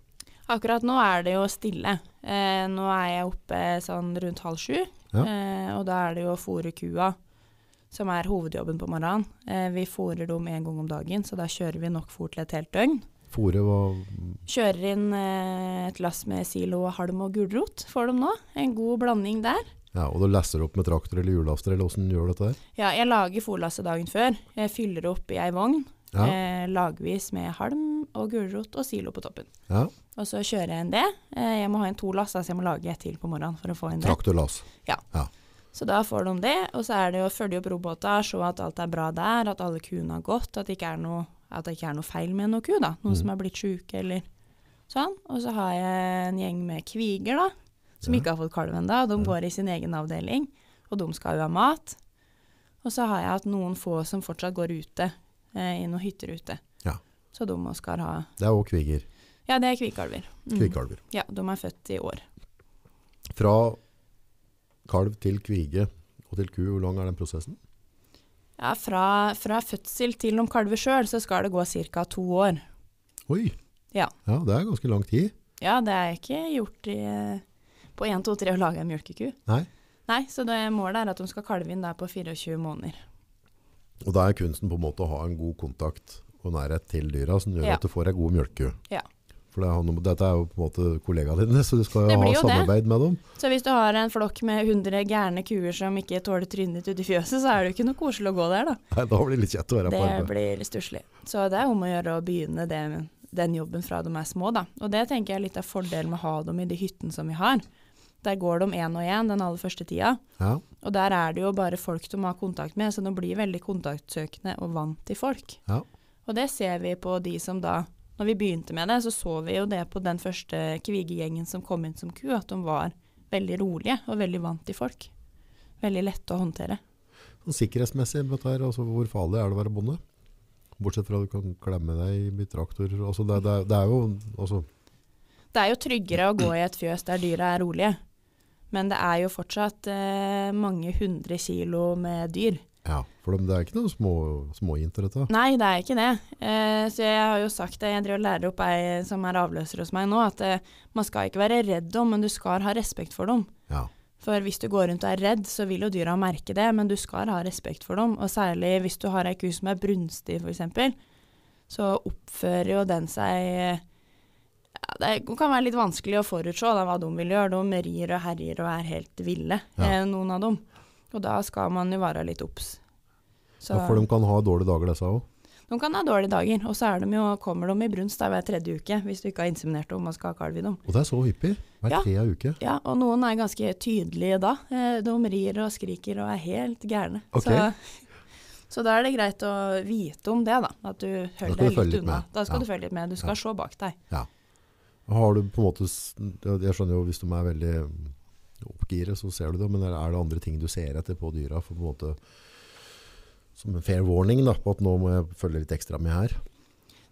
Akkurat nå er det jo stille. Eh, nå er jeg oppe sånn rundt halv sju, Ja. eh, og da er det jo å fôre kua som er hovedjobben på morgenen. Eh, vi fôrer dem en gang om dagen, så da kjører vi nok fôr til et helt døgn. Fore hva Kjører inn eh, et lass med silo, halm og gulrot for dem nå. En god blanding der. Ja, og du lesser opp med traktor eller hjullaster, eller åssen gjør du dette her? Ja, jeg lager fòrlasset dagen før. Jeg fyller opp i ei vogn, Ja. eh, lagvis med halm og gulrot og silo på toppen. ja. Og så kjører jeg inn det. Eh, jeg må ha inn to lass, så jeg må lage et til på morgenen for å få inn det. Traktorlass. Så da får de det, og så er det å følge opp robåta, se at alt er bra der, at alle kuene har gått, at det ikke er noe, ikke er noe feil med noen ku, da. Noen Mm. som er blitt sjuke eller sånn. Og så har jeg en gjeng med kviger, da, som Ja. ikke har fått kalv ennå. De Ja. går i sin egen avdeling, og de skal jo ha mat. Og så har jeg hatt noen få som fortsatt går ute, eh, i noen hytter ute. Ja. Så de skal ha Det er òg kviger. Ja, det er kvikalver. Mm. Kvikalver. Ja, de er født i år. Fra kalv til kvige og til ku, hvor lang er den prosessen? Ja, fra, fra fødsel til de kalver sjøl, så skal det gå ca. to år. Oi! Ja. ja, det er ganske lang tid. Ja, det er ikke gjort i, på 1, 2, 3 å lage en mjølkeku. Nei. Nei, så det målet er at de skal kalve inn der på 24 måneder. Og da er kunsten på en måte å ha en god kontakt og nærhet til dyra, som gjør Ja. at du får ei god mjølkeku. Ja. For det dette er jo på en måte kollegaene dine, så du skal jo ha samarbeid det. med dem. Så hvis du har en flokk med 100 gærne kuer som ikke tåler trynet ditt ute i fjøset, så er det jo ikke noe koselig å gå der, da. Nei, da blir det litt kjett å være på Det arbeid. blir stusslig. Så det er om å gjøre å begynne det, den jobben fra de er små, da. Og det tenker jeg er litt av fordelen med å ha dem i de hyttene som vi har. Der går de én og én den aller første tida. Ja, Og der er det jo bare folk de har kontakt med, så de blir veldig kontaktsøkende og vant til folk. Ja. Og det ser vi på de som da Når vi begynte med det, så så vi jo det på den første kvigegjengen som kom inn som ku, at de var veldig rolige og veldig vant til folk. Veldig lette å håndtere. sånn sikkerhetsmessig, her, altså, hvor farlig er det å være bonde? Bortsett fra at du kan klemme deg i traktor. Altså, det, det, det er jo altså, Det er jo tryggere å gå i et fjøs der dyra er rolige, men det er jo fortsatt eh, mange hundre kilo med dyr. Ja, for det er ikke noe små, småjenter dette. Nei, det er ikke det. Eh, så jeg har jo sagt det, jeg driver og lærer opp ei som er avløser hos meg nå, at eh, man skal ikke være redd dem, men du skal ha respekt for dem. Ja. For hvis du går rundt og er redd, så vil jo dyra merke det, men du skal ha respekt for dem. Og særlig hvis du har ei ku som er brunstig, f.eks., så oppfører jo den seg ja, Det kan være litt vanskelig å forutse da, hva de vil gjøre. De rir og herjer og er helt ville, Ja. eh, noen av dem. Og da skal man jo være litt obs. Ja, for de kan ha dårlige dager, disse òg. de kan ha dårlige dager, og så er de jo, kommer de i brunst da, hver tredje uke hvis du ikke har inseminert dem og skal ha kalv i dem. Og det er så hyppig. Hver Ja. tredje uke. Ja, og noen er ganske tydelige da. Eh, De rir og skriker og er helt gærne. Okay. Så, så da er det greit å vite om det, da. At du holder deg litt unna. Da skal Ja. du følge litt med. Du skal Ja. se bak deg. Har du på en måte Jeg skjønner jo hvis de er veldig oppgiret, så ser du det. Men er det andre ting du ser etter på dyra for på en måte som en fair warning da, på at nå må jeg følge litt ekstra med her?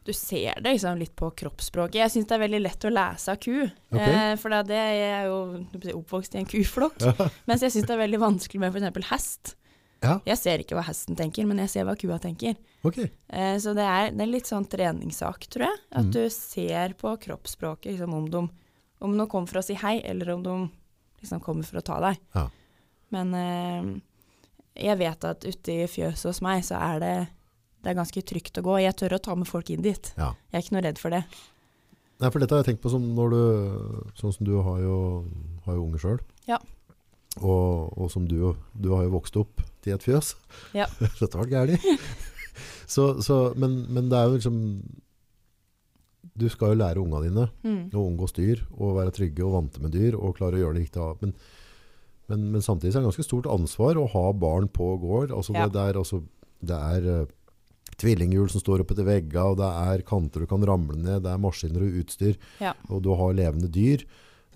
Du ser det liksom litt på kroppsspråket. Jeg syns det er veldig lett å lese av ku. Okay. Eh, for det er jo jeg er jo oppvokst i en kuflokk. Mens jeg syns det er veldig vanskelig med f.eks. hest. Ja, Jeg ser ikke hva hesten tenker, men jeg ser hva kua tenker. Okay. Eh, så det er, det er litt sånn treningssak, tror jeg. At mm. du ser på kroppsspråket liksom, om de om de kommer for å si hei, eller om de liksom kommer for å ta deg. Ja. Men eh, jeg vet at ute i fjøset hos meg så er det, det er ganske trygt å gå. Jeg tør å ta med folk inn dit. Ja. Jeg er ikke noe redd for det. Nei, for dette har jeg tenkt på som når du Sånn som du har jo, har jo unge sjøl. Ja. Og, og som du, du har jo vokst opp til et fjøs. Ja. Dette var gærent. så, så, men, men det er jo liksom Du skal jo lære unga dine Mm. å omgås dyr og være trygge og vante med dyr og klare å gjøre det riktig. av. Men Men, men samtidig er det ganske stort ansvar å ha barn på gård. Altså Ja. det, det er, altså, det er eh, tvillinghjul som står oppe til vegga, og det er kanter du kan ramle ned, det er maskiner og utstyr, Ja. og du har levende dyr.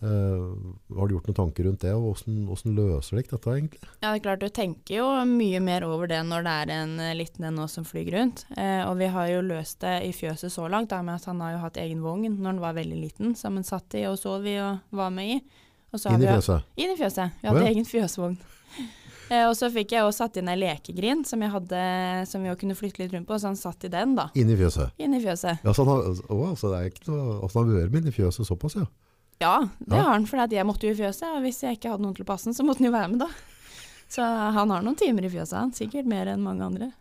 Eh, har du gjort noen tanker rundt det, og hvordan, hvordan løser dere dette egentlig? Ja, det er klart du tenker jo mye mer over det når det er en eh, liten en som flyr rundt. Eh, og vi har jo løst det i fjøset så langt, da med at han har jo hatt egen vogn når han var veldig liten, som han satt i og sov i og var med i. Inn i fjøset? Inn i fjøset. Vi hadde oh, ja. egen fjøsvogn. Eh, og så fikk jeg også satt inn ei lekegrind som, jeg hadde, som vi kunne flytte litt rundt på, så han satt i den, da. Inn i fjøset? Inn i fjøset. Ja, så han har, å, altså det er ikke noe, altså han har vært med inn i fjøset såpass, ja. Ja, det Ja. har han, for jeg måtte jo i fjøset, og hvis jeg ikke hadde noen til å passe den, så måtte han jo være med, da. Så han har noen timer i fjøset, han. Sikkert mer enn mange andre.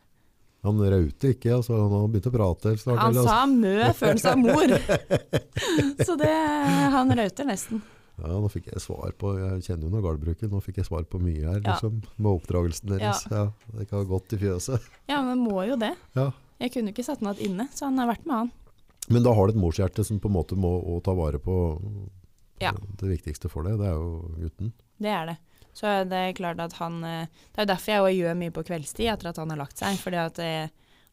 Han rauter ikke, altså han har begynt å prate snart. Han eller, altså. sa mø før han sa mor. Så det Han rauter nesten. Ja, nå fikk jeg svar på, jeg kjenner jo noe gardbruket, nå fikk jeg svar på mye her, Ja. liksom, med oppdragelsen deres. Ja. det kan ha gått i fjøset. Ja, men må jo det. Ja. Jeg kunne jo ikke satt den igjen inne, så han har vært med, han. Men da har du et morshjerte som på en måte må ta vare på Ja. det viktigste for deg, det er jo gutten. Det er det. Så det er klart at han eh, Det er jo derfor jeg også gjør mye på kveldstid etter at han har lagt seg. fordi at eh,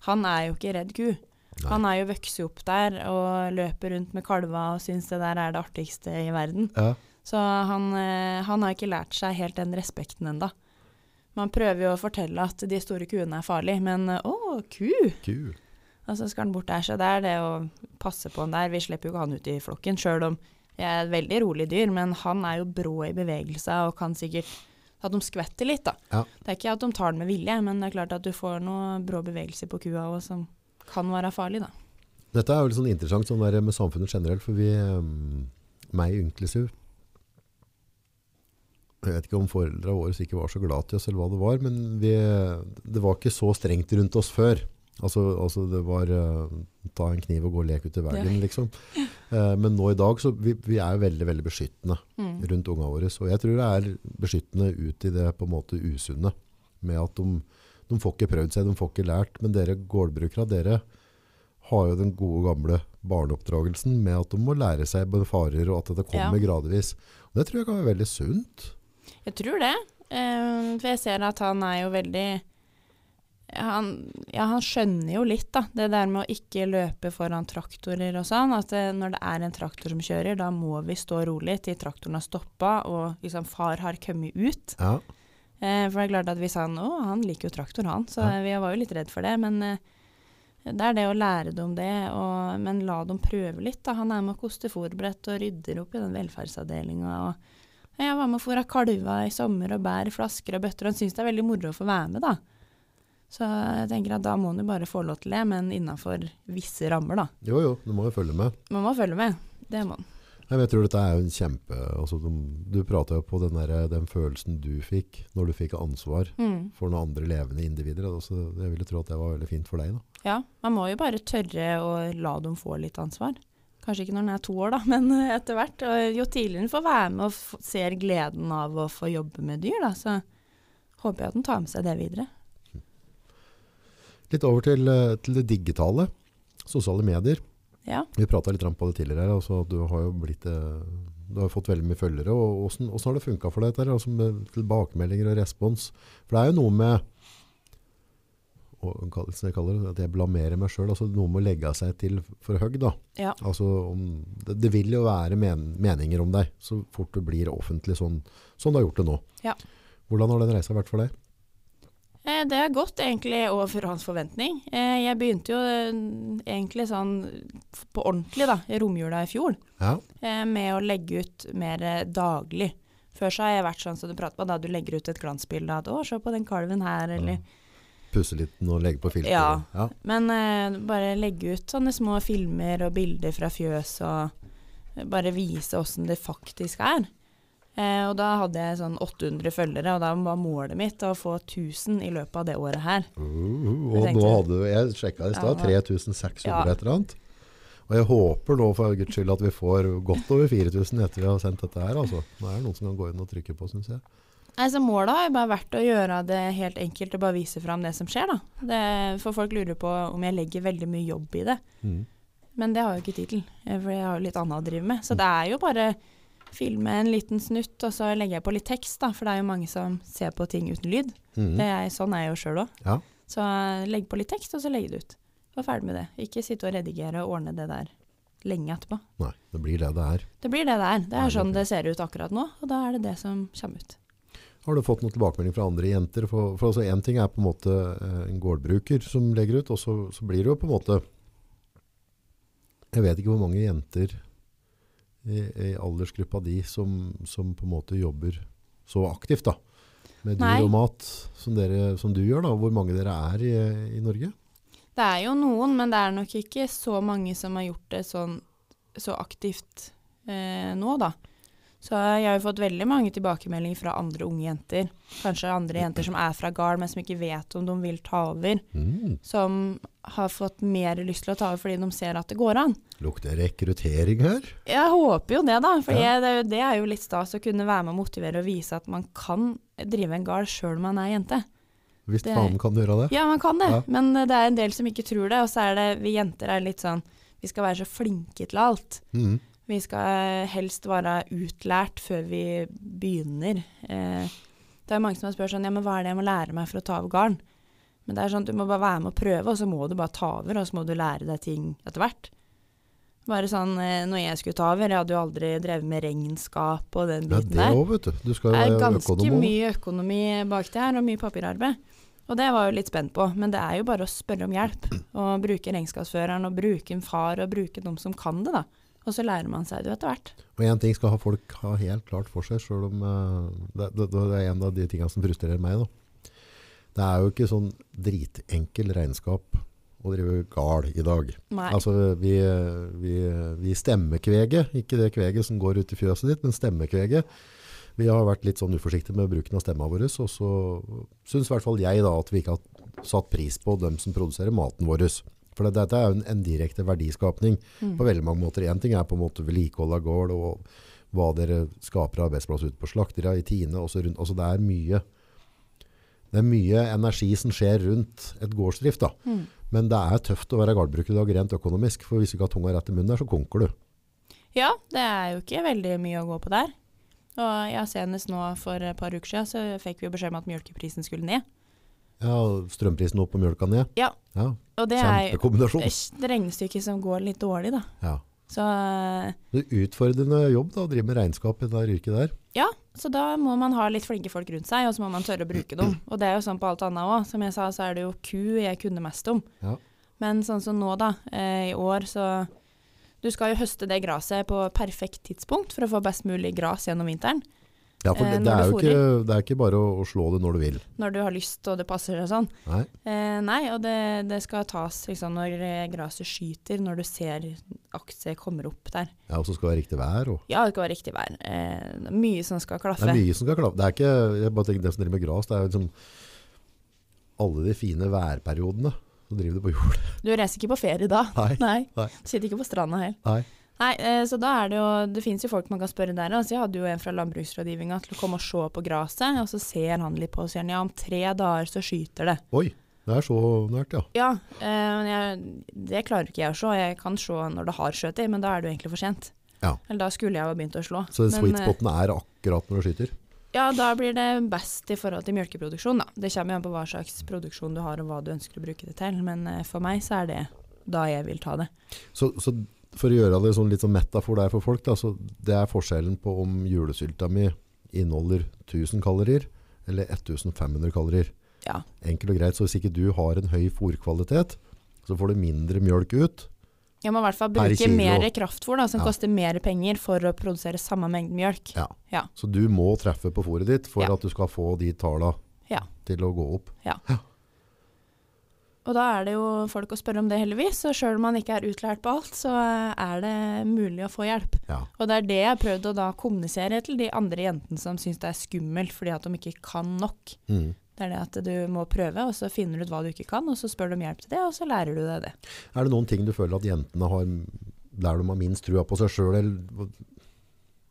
han er jo ikke redd ku. Nei. Han er jo vokst opp der og løper rundt med kalva og syns det der er det artigste i verden. Ja, Så han, eh, han har ikke lært seg helt den respekten enda. Man prøver jo å fortelle at de store kuene er farlige, men å, ku! ku. Og så skal han bort der, så det er det å passe på han der. Vi slipper jo ikke han ut i flokken, sjøl om jeg er et veldig rolig dyr, men han er jo brå i bevegelse og kan sikkert at de skvetter litt, da. Ja. Det er ikke at de tar den med vilje, men det er klart at du får noen brå bevegelser på kua også, som kan være farlig, da. Dette er jo litt sånn interessant sånn der med samfunnet generelt, for vi, um, meg inklusiv, jeg vet ikke om foreldrene våre ikke var så glad til oss, eller hva det var, men vi, det var ikke så strengt rundt oss før. Altså, altså det var uh, ta en kniv og gå og leke ut i verden, Ja. liksom. Uh, men nå i dag, så vi, vi er veldig, veldig beskyttende Mm. rundt unga våre. Og jeg tror det er beskyttende ut i det på en måte usunne. Med at de, de får ikke prøvd seg, de får ikke lært. Men dere gårdbrukere, dere har jo den gode gamle barneoppdragelsen med at de må lære seg både farer, og at det kommer gradvis. Og det tror jeg kan være veldig sunt. Jeg tror det. Uh, for jeg ser at han er jo veldig han, ja, han skjønner jo litt, da. Det der med å ikke løpe foran traktorer og sånn. At det, når det er en traktor som kjører, da må vi stå rolig til traktoren har stoppa og liksom far har kommet ut. Ja. Eh, for det er klart at hvis han Å, han liker jo traktor, han. Så Ja. vi var jo litt redd for det. Men eh, det er det å lære dem det, og, men la dem prøve litt. da. Han er med å koste fòrbrett og rydder opp i den velferdsavdelinga. Og jeg var med å fôra kalver i sommer og bærer flasker og bøtter. Og han syns det er veldig moro å få være med, da. Så jeg tenker at da må en jo bare få lov til det, men innafor visse rammer, da. Jo, jo, du må jo følge med. Man må følge med. Det må man. Jeg tror dette er jo en kjempe altså, Du, Du prata jo på den, der, den følelsen du fikk når du fikk ansvar Mm. for noen andre levende individer. Altså, jeg ville tro at det var veldig fint for deg. da. Ja, man må jo bare tørre å la dem få litt ansvar. Kanskje ikke når den er to år, da, men etter hvert. Og jo tidligere den får være med og ser gleden av å få jobbe med dyr, da, så håper jeg at den tar med seg det videre. Litt over til, eh, til det digitale. Sosiale medier. Ja. Vi prata litt om på det tidligere. her, Altså, du har jo blitt, eh, du har fått veldig mye følgere. og hvordan har det funka for deg? dette Altså med tilbakemeldinger og respons? For det er jo noe med hva jeg kaller det, at jeg blamerer meg sjøl. Altså noe med å legge seg til for høy. da. Ja. Altså, om, det, det vil jo være men, meninger om deg så fort du blir offentlig sånn som du har gjort det nå. Ja. Hvordan har den reisa vært for deg? Eh, Det har gått egentlig over hans forventning. Eh, Jeg begynte jo eh, egentlig sånn på ordentlig da, i romjula i fjor, Ja. med å legge ut mer daglig. Før så har jeg vært sånn som du prater om, da du legger ut et glansbilde av at 'å, se på den kalven her', eller Pusse litt og legge på filter? Ja. ja. Men uh, bare legge ut sånne små filmer og bilder fra fjøs og bare vise åssen det faktisk er. Eh, og da hadde jeg sånn 800 følgere, og da var målet mitt å få 1000 i løpet av det året her. Uh, og nå hadde du, jeg sjekka i stad, Ja, 3600 Ja. et eller annet. Og jeg håper nå for guds skyld at vi får godt over 4000 etter vi har sendt dette her. Altså. Nå er det noen som kan gå inn og trykke på, syns jeg. Nei, så Målet har jo bare vært å gjøre det helt enkelt og bare vise fram det som skjer. da. Det, for folk lurer på om jeg legger veldig mye jobb i det. Mm. Men det har jeg jo ikke tid til, eh, for jeg har jo litt annet å drive med. Så det er jo bare filme en liten snutt, og så legger jeg på litt tekst, da, for det er jo mange som ser på ting uten lyd. Mm. Det er, sånn er jeg jo sjøl òg. Ja. Så legg på litt tekst, og så legger det ut. Og ferdig med det. Ikke sitte og redigere og ordne det der lenge etterpå. Nei, det blir det det er. Det blir det det er. Det er sånn det- det ser ut akkurat nå, og da er det det som kommer ut. Har du fått noen tilbakemelding fra andre jenter? For, for altså en ting er på en måte eh, en gårdbruker som legger ut, og så, så blir det jo på en måte Jeg vet ikke hvor mange jenter i, i aldersgruppa di som, som på en måte jobber så aktivt da, med dyr Nei. og mat som, dere, som du gjør. da. Hvor mange dere er i, i Norge? Det er jo noen, men det er nok ikke så mange som har gjort det sånn, så aktivt eh, nå, da. Så jeg har jo fått veldig mange tilbakemeldinger fra andre unge jenter. Kanskje andre jenter som er fra gard, men som ikke vet om de vil ta over. Mm. Som har fått mer lyst til å ta over fordi de ser at det går an. Lukter rekruttering her? Jeg håper jo det, da. For Ja. det, det er jo litt stas å kunne være med og motivere og vise at man kan drive en gard sjøl om man er jente. Hvis faen kan gjøre det? Ja, man kan det, Ja. men eh, det er en del som ikke tror det. Og så er det, vi jenter er litt sånn Vi skal være så flinke til alt. Mm. Vi skal helst være utlært før vi begynner. Eh, det er mange som har spurt sånn Ja, men hva er det jeg må lære meg for å ta over garn? Men det er sånn, du må bare være med og prøve, og så må du bare ta over, og så må du lære deg ting etter hvert. Bare sånn, eh, når jeg skulle ta over, jeg hadde jo aldri drevet med regnskap og den biten det der. òg, vet du. Du skal Det jo er være ganske økonom også. mye økonomi bak det her, og mye papirarbeid. Og det var jeg jo litt spent på, men det er jo bare å spørre om hjelp. Og bruke regnskapsføreren, og bruke en far, og bruke noen som kan det, da. Og så lærer man seg det jo etter hvert. Og én ting skal ha folk ha helt klart for seg, sjøl om eh, det, det, det er en av de tingene som frustrerer meg. Da. Det er jo ikke sånn dritenkel regnskap å drive gard i dag. Nei. Altså, vi, vi, vi stemmekveget, ikke det kveget som går ut i fjøset ditt, men stemmekveget. Vi har vært litt sånn uforsiktige med bruken av stemma vår, og så syns i hvert fall jeg da at vi ikke har satt pris på dem som produserer maten vår. For dette er jo en, en direkte verdiskapning Mm. på veldig mange måter. En ting er på en måte vedlikehold av gård og hva dere skaper av arbeidsplass ute på slakteria, i Tine også rundt. Altså det er mye det er mye energi som skjer rundt et gårdsdrift. da. Mm. Men det er tøft å være gardbruker i dag rent økonomisk, for hvis du ikke har tunga rett i munnen der, så konker du. Ja, det er jo ikke veldig mye å gå på der. Og ja, senest nå for et par uker siden så fikk vi beskjed om at melkeprisen skulle ned. Ja, strømprisen opp og mjølka ned. Ja. Ja, Og det er regnestykket et regnestykke som går litt dårlig, da. Ja. Så eh, Det er utfordrende jobb da, å drive med regnskap i det yrket der. Ja, så da må man ha litt flinke folk rundt seg, og så må man tørre å bruke dem. Og det er jo sånn på alt annet òg. Som jeg sa, så er det jo ku jeg kunne mest om. Ja. Men sånn som nå, da, eh, i år, så Du skal jo høste det gresset på perfekt tidspunkt for å få best mulig gras gjennom vinteren. Ja, for Eh, det, det, er jo ikke, det er ikke bare å, å slå det når du vil. Når du har lyst og det passer og sånn. Nei. Eh, nei, og det, det skal tas liksom når eh, gresset skyter, når du ser akse kommer opp der. Ja, og så skal det være riktig vær. Og. Ja, det skal være riktig vær. Eh, mye som skal klaffe. Det er mye som skal klaffe. Det er ikke, jeg bare tenker det som driver med gras, det er jo liksom alle de fine værperiodene. Så driver du på jord. Du reiser ikke på ferie da. Nei. Nei. Nei. Sitter ikke på stranda heller. Nei. Nei, eh, så da er det jo Det finnes jo folk man kan spørre der. Altså, jeg hadde jo en fra landbruksrådgivninga til å komme og se på gresset, og så ser han litt på og sier ja, om tre dager så skyter det. Oi, det er så nært, ja. Ja, eh, men jeg, det klarer ikke jeg å se. Jeg kan se når det har skjøt i, men da er det jo egentlig for sent. Ja. Eller da skulle jeg jo begynt å slå. Så sweet eh, spoten er akkurat når du skyter. Ja, da blir det best i forhold til mjølkeproduksjon, da. Det kommer jo an på hva slags produksjon du har og hva du ønsker å bruke det til, men for meg så er det da jeg vil ta det. Så, så for å gjøre det sånn litt sånn metafor der for folk, da, det er forskjellen på om julesylta mi inneholder 1000 kalorier eller 1500 kalorier. Ja. Enkelt og greit, så hvis ikke du har en høy fôrkvalitet, så får du mindre mjølk ut. Jeg må i hvert fall bruke mer kraftfôr, da, som Ja. koster mer penger for å produsere samme mengde mjølk. Ja. Ja. Så du må treffe på fôret ditt for Ja. at du skal få de tallene Ja. til å gå opp. Og da er det jo folk å spørre om det, heldigvis. Og sjøl om man ikke er utlært på alt, så er det mulig å få hjelp. Ja. Og det er det jeg har prøvd å da kommunisere til de andre jentene som syns det er skummelt fordi at de ikke kan nok. Mm. Det er det at du må prøve, og så finner du ut hva du ikke kan, og så spør du om hjelp til det, og så lærer du deg det. Er det noen ting du føler at jentene har der de har minst trua på seg sjøl, eller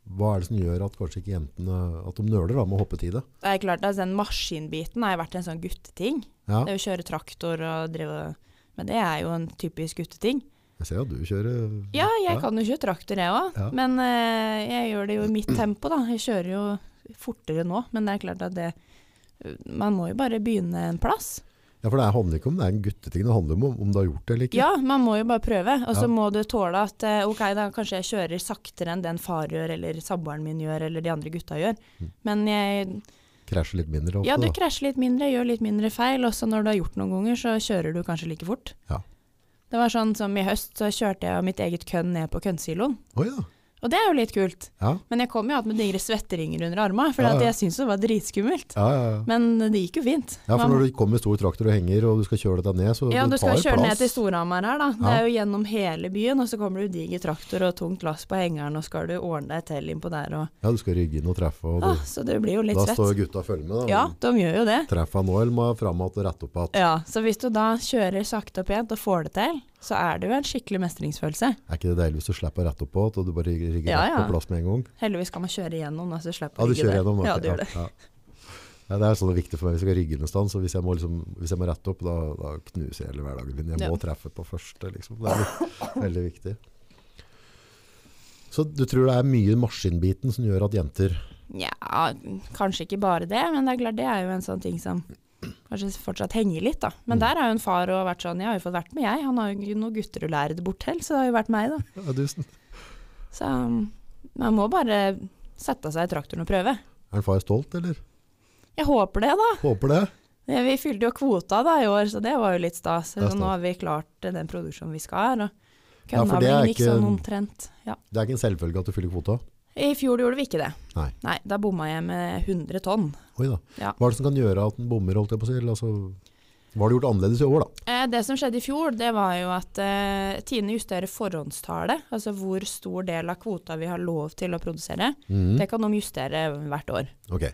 hva- er det som gjør at kanskje ikke jentene at de nøler da, med å hoppe til det? Det er klart at Den maskinbiten har jo vært en sånn gutteting. Ja. Det å kjøre traktor og drive Men det er jo en typisk gutteting. Jeg ser at du kjører Ja, jeg Ja. kan jo kjøre traktor jeg òg, Ja. men uh, jeg gjør det jo i mitt tempo, da. Jeg kjører jo fortere nå, men det er klart at det Man må jo bare begynne en plass. Ja, for det er- handler ikke om det er en gutteting, det handler om om du har gjort det eller ikke. Ja, man må jo bare prøve. Og så Ja. må du tåle at eh, ok, da kanskje jeg kjører saktere enn den far gjør, eller samboeren min gjør, eller de andre gutta gjør. Mm. Men jeg, Krasjer litt mindre ofte, ja, du krasjer litt mindre, gjør litt mindre feil, Også når du har gjort noen ganger, så kjører du kanskje like fort. Ja. Det var sånn som i høst, så kjørte jeg mitt eget kønn ned på kønnsiloen. Oh, ja. Og det er jo litt kult. Ja, Men jeg kom jo igjen med digre svetteringer under armene, for Ja, ja. jeg syntes det var dritskummelt. ja, ja, ja. Men det gikk jo fint. ja, for når du kommer med stor traktor og henger, og du skal kjøre deg ned, så ja, du tar skal kjøre plass. ned til Storhamar her, da. Det Ja. er jo gjennom hele byen, og så kommer du diger traktor og tungt lass på hengeren, og skal du ordne deg til innpå der og Ja, du skal rygge inn og treffe, og ah, Så det blir jo litt da svett. står gutta og følger med. Da. Ja, de gjør jo det. Treffer han nå, eller må fram igjen og rette opp igjen? Ja, Så hvis du da kjører sakte og pent og får det til, så er det jo en skikkelig mestringsfølelse. Er ikke det deilig hvis du slipper å rette opp på og du bare rigger Ja, ja. på plass med en gang? Heldigvis kan man kjøre igjennom, da, så du slipper Ja, å du rygge kjører gjennom. okay. Ja, du gjør det. Ja. Ja, det er sånn viktig for meg hvis jeg skal rygge en sted. så hvis jeg må, liksom, hvis jeg må rette opp, da, da knuser jeg hele hverdagen min. Jeg må treffe på første, liksom. Det er litt- veldig viktig. Så du tror det er mye maskinbiten som gjør at jenter Ja, kanskje ikke bare det, men det er klart det er jo en sånn ting som kanskje fortsatt henger litt, da. Men Mm. der har jo en far og vært sånn, jeg har jo fått vært med jeg, han har jo ikke noen gutter å lære det bort til, så det har jo vært meg, da. ja. Så um, man må bare sette seg i traktoren og prøve. Er en far stolt, eller? Jeg håper det, da. Håper det. Ja, Vi fylte jo kvota da i år, så det var jo litt stas. Så nå har vi klart den produksjonen vi skal. Og Ja, for det er ikke- sånn omtrent. Ja. Det er ikke en selvfølge at du fyller kvota. I fjor gjorde vi ikke det. Nei. Nei da bomma jeg med 100 tonn. Oi da. Ja. Hva er det som kan gjøre at den bommer, holdt jeg på å si? Altså, hva har du gjort annerledes i år, da? Eh, det som skjedde i fjor, det var jo at eh, Tine justerer forhåndstallet. Altså hvor stor del av kvota vi har lov til å produsere. Mm. Det kan de justere hvert år. Ok.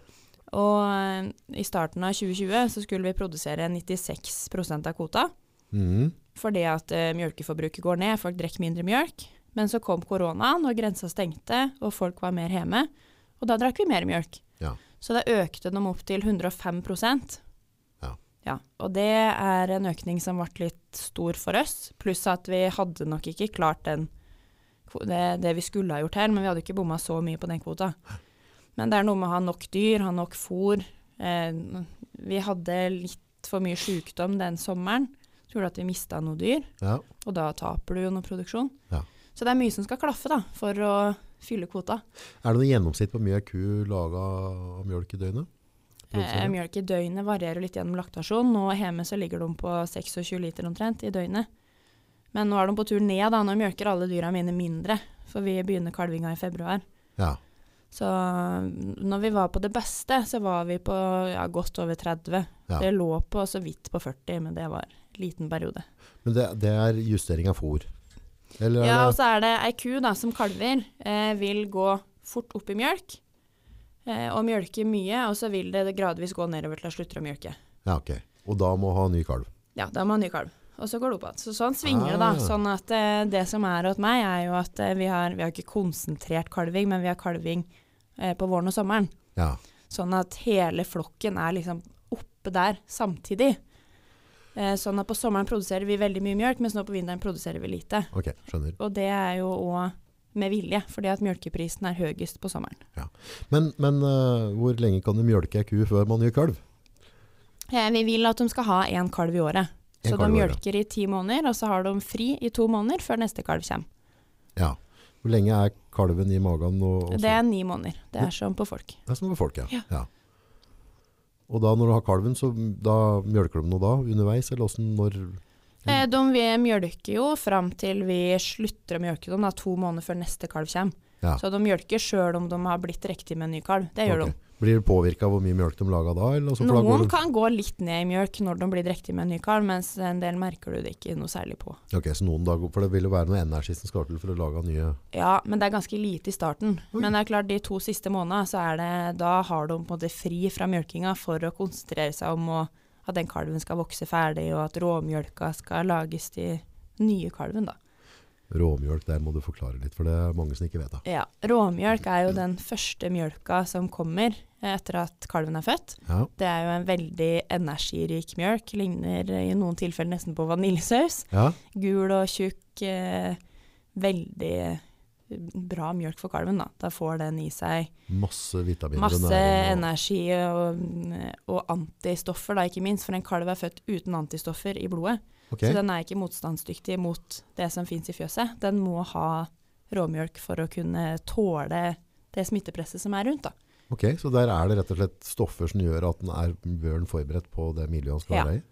Og eh, i starten av 2020 så skulle vi produsere 96 av kvota. Mm. Fordi at eh, mjølkeforbruket går ned, folk drikker mindre mjølk. Men så kom koronaen, og grensa stengte, og folk var mer hjemme. Og da drakk vi mer mjølk. Ja. Så da økte de opp til 105 Ja. ja. Og det er en økning som ble litt stor for oss. Pluss at vi hadde nok ikke klart den, det, det vi skulle ha gjort her, men vi hadde ikke bomma så mye på den kvota. Men det er noe med å ha nok dyr, ha nok fôr. Eh, vi hadde litt for mye sykdom den sommeren. Så gjorde at vi mista noe dyr. Ja. Og da taper du jo noe produksjon. Ja. Så det er mye som skal klaffe da, for å fylle kvota. Er det noe gjennomsnitt på mye ku laga av mjølk i døgnet? Eh, mjølk i døgnet varierer litt gjennom laktasjon. Nå hjemme så ligger de på 26 liter omtrent i døgnet. Men nå er de på tur ned, da. Nå mjølker alle dyra mine mindre. For vi begynner kalvinga i februar. Ja. Så mm, når vi var på det beste, så var vi på ja, godt over 30. Ja. Det lå på så vidt på 40, men det var en liten periode. Men det, det er justering av fôr? Eller er Ja, og så er det ei ku da, som kalver, eh, vil gå fort opp i mjølk. Eh, og mjølke mye, og så vil det gradvis gå nedover til å slutte å mjølke. Ja, ok. Og da må ha ny kalv? Ja, da må ha ny kalv. Og så går det opp igjen. Så sånn svinger det, da. Ah. Sånn at eh, det som er hos meg, er jo at eh, vi har, vi har ikke konsentrert kalving, men vi har kalving eh, på våren og sommeren. Ja. Sånn at hele flokken er liksom oppe der samtidig. Eh, sånn at på sommeren produserer vi veldig mye mjølk, mens nå på vinteren produserer vi lite. Ok, skjønner. Og det er jo òg med vilje, fordi at mjølkeprisen er høyest på sommeren. Men, men uh, hvor lenge kan du mjølke ei ku før man gir kalv? Eh, vi vil at de skal ha én kalv i året. En Så de mjølker i ti måneder, og så har de fri i to måneder før neste kalv kommer. Ja. Hvor lenge er kalven i magen? Og, og Det er ni måneder. Det er som på folk. Det er som på folk, ja. Ja. ja. Og da når du har kalven, så da mjølker de noe da underveis? Eller åssen når Eh, de vi mjølker jo fram til vi slutter å mjølke dem, da, to måneder før neste kalv kommer. Ja. Så de mjølker sjøl om de har blitt riktig med en ny kalv. Det gjør Ok. Blir det påvirka av hvor mye mjølk de laga da? Eller? Noen kan gå litt ned i mjølk når de blir drektige med en ny kalv, mens en del merker du det ikke noe særlig på. Ok, så noen dager, For det vil jo være noe energi som skal til for å lage nye Ja, men det er ganske lite i starten. Oi. Men det er klart, de to siste månedene, så er det, da har de på en måte fri fra mjølkinga for å konsentrere seg om å, at den kalven skal vokse ferdig, og at råmjølka skal lages til nye kalven, da. Råmjølk, der må du forklare litt, for det er mange som ikke vet det. Ja, Råmjølk er jo den første mjølka som kommer etter at kalven er født. Ja, Det er jo en veldig energirik mjølk. Ligner i noen tilfeller nesten på vaniljesaus. ja, Gul og tjukk. Eh, veldig bra mjølk for kalven. Da. da får den i seg masse vitaminer. masse og- energi og, og antistoffer, da, ikke minst. For en kalv er født uten antistoffer i blodet. Ok, Så den er ikke motstandsdyktig mot det som fins i fjøset. Den må ha råmjølk for å kunne tåle det smittepresset som er rundt. da. ok, så der er det rett og slett stoffer som gjør at den er børen forberedt på det miljøet han skal Ja. være i?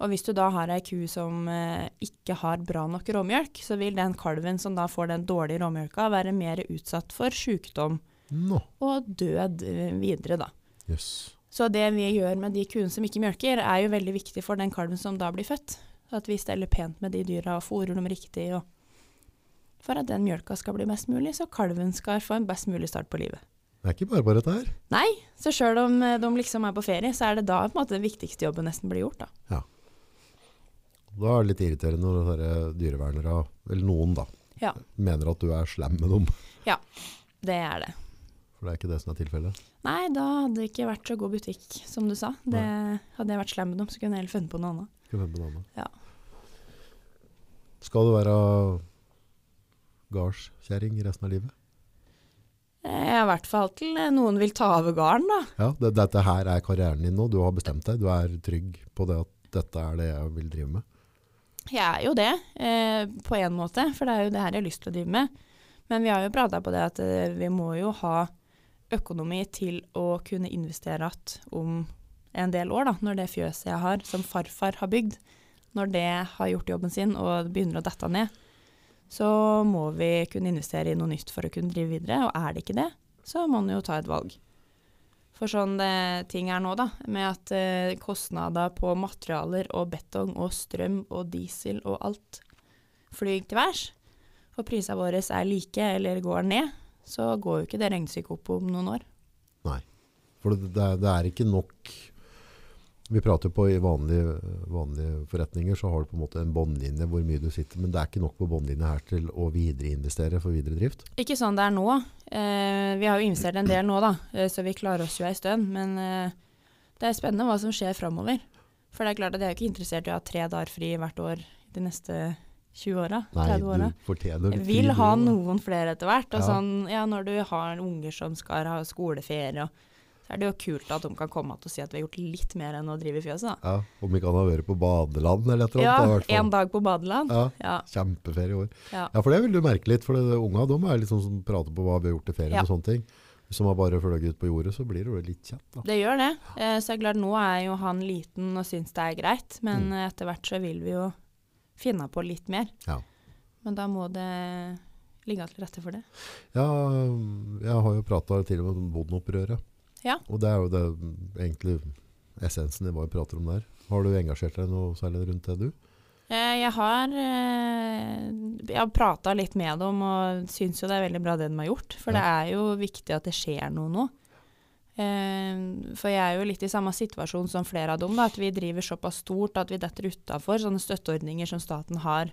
Og hvis du da har ei ku som eh, ikke har bra nok råmjølk, så vil den kalven som da får den dårlige råmjølka, være mer utsatt for sykdom no. og død eh, videre, da. Yes. Så det vi gjør med de kuene som ikke mjølker, er jo veldig viktig for den kalven som da blir født. At vi steller pent med de dyra og fôrer dem riktig. Og for at den mjølka skal bli best mulig, så kalven skal få en best mulig start på livet. Det er ikke bare bare dette her. Nei, så sjøl om eh, de liksom er på ferie, så er det da på en måte den viktigste jobben nesten blir gjort. da. Da er det litt irriterende når dyrevernere, eller noen da, Ja. mener at du er slem med dem. Ja, Det er det. For det er ikke det som er tilfellet. Nei, da hadde det ikke vært så god butikk, som du sa. Det, hadde jeg vært slem med dem, så kunne jeg heller funnet på noe annet. på noe annet. Ja. Skal du være gardskjerring resten av livet? Eh, I hvert fall til eh, noen vil ta over gården, da. Ja, det, dette her er karrieren din nå. Du har bestemt deg. Du er trygg på det at dette er det jeg vil drive med. Jeg er jo det, eh, på en måte, for det er jo det her jeg har lyst til å drive med. Men vi har jo prata på det at eh, vi må jo ha økonomi til å kunne investere igjen om en del år, da, når det fjøset jeg har, som farfar har bygd, når det har gjort jobben sin og begynner å dette ned, så må vi kunne investere i noe nytt for å kunne drive videre. Og er det ikke det, så må man jo ta et valg. For sånn det ting er nå, da, med at eh, kostnader på materialer og betong og strøm og diesel og alt flyr til værs, og prisene våre er like eller går ned, så går jo ikke det regnestykket opp om noen år. Nei, For det, det er ikke nok Vi prater på i vanlige, vanlige forretninger, så har du på en måte en båndlinje hvor mye du sitter, men det er ikke nok på båndlinje her til å videreinvestere for videre drift. Ikke sånn det er nå. Eh, vi har jo investert en del nå, da, eh, så vi klarer oss jo ei stund. Men eh, det er spennende hva som skjer framover. For det er klart at jeg er ikke interessert i å ha tre dager fri hvert år de neste 20 åra. Nei, 30 åra. Jeg vil ha noen flere etter hvert. Og Ja. sånn, ja, når du har unger som skal ha skoleferie, og, så er det jo kult at de kan komme å si at vi har gjort litt mer enn å drive i fjøset. Da. Ja, om vi kan ha vært på badeland eller et eller Ja, annet. da, i en dag på badeland. Ja, Ja, kjempeferie i år. ja. Ja, for det vil du merke litt, for det, unga de er liksom som prater på hva vi har gjort i ferien Ja. og sånne ting. Hvis man bare følger ut på jordet, så blir det jo litt kjent da. Det gjør det. Eh, så er glad klart, nå er jo han liten og syns det er greit, men Mm. etter hvert så vil vi jo finne på litt mer. Ja. Men da må det ligge til rette for det. Ja, jeg har jo pratet til og med om bondeopprøret. Ja. Og det er jo det egentlig essensen i hva vi prater om der. Har du engasjert deg noe særlig rundt det, du? Eh, jeg har, eh, jeg har prata litt med dem og syns jo det er veldig bra det de har gjort. For det er jo viktig at det skjer noe nå. Eh, for jeg er jo litt i samme situasjon som flere av dem. Da, at vi driver såpass stort at vi detter utafor sånne støtteordninger som staten har.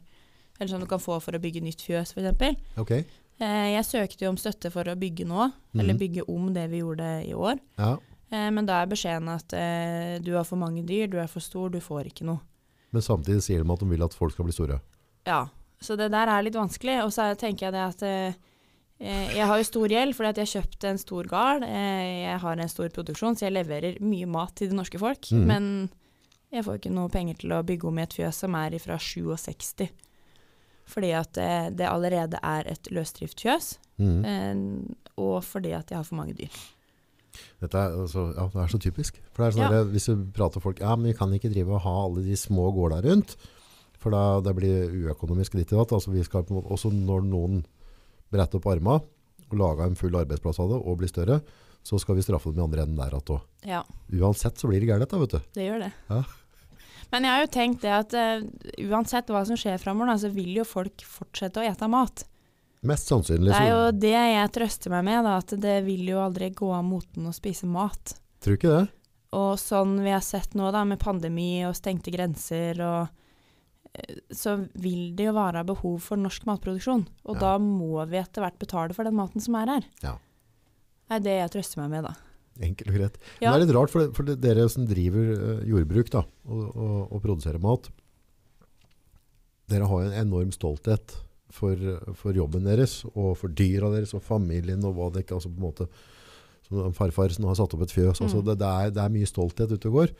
Eller som du kan få for å bygge nytt fjøs, f.eks. Ok. Eh, jeg søkte jo om støtte for å bygge nå, eller Mhm. bygge om det vi gjorde i år. Ja. Eh, men da er beskjeden at eh, du har for mange dyr, du er for stor, du får ikke noe. Men samtidig sier de at de vil at folk skal bli store. Ja, så det der er litt vanskelig. Og så er- tenker jeg det at jeg har jo stor gjeld fordi at jeg kjøpte en stor gard. Eh, jeg har en stor produksjon, så jeg leverer mye mat til det norske folk. Mm. Men jeg får ikke noe penger til å bygge om i et fjøs som er fra 67. Fordi at det, det allerede er et løsdriftsfjøs, mm. eh, og fordi at jeg har for mange dyr. Dette er, altså, ja, det er så typisk. For det er sånn Ja. at Hvis du prater folk Ja, men vi kan ikke drive og ha alle de små gårda rundt. For da det blir uøkonomisk ditt i datt. Altså, vi skal også når noen bretter opp armene og lager en full arbeidsplass av det og blir større, så skal vi straffe dem i andre enden der igjen òg. Ja. Uansett så blir det gærent, da, vet du. Det gjør det. Ja. Men jeg har jo tenkt det at uh, uansett hva som skjer framover, så vil jo folk fortsette å ete mat. Mest sannsynlig Det er jo det jeg trøster meg med, da, at det vil jo aldri gå av moten å spise mat. Tror ikke det? Og sånn vi har sett nå, da, med pandemi og stengte grenser og eh, så vil det jo være behov for norsk matproduksjon. Og Ja. da må vi etter hvert betale for den maten som er her. Ja. Det er det jeg trøster meg med, da. Enkelt og greit. Ja. Men det er litt rart, for, for dere som driver eh, jordbruk da, og, og, og produserer mat, dere har en enorm stolthet for, for jobben deres, og for dyra deres, og familien, og hva det ikke, altså på en måte, som farfar som har satt opp et fjøs, altså Mm. det, det, er, det er mye stolthet ute og går.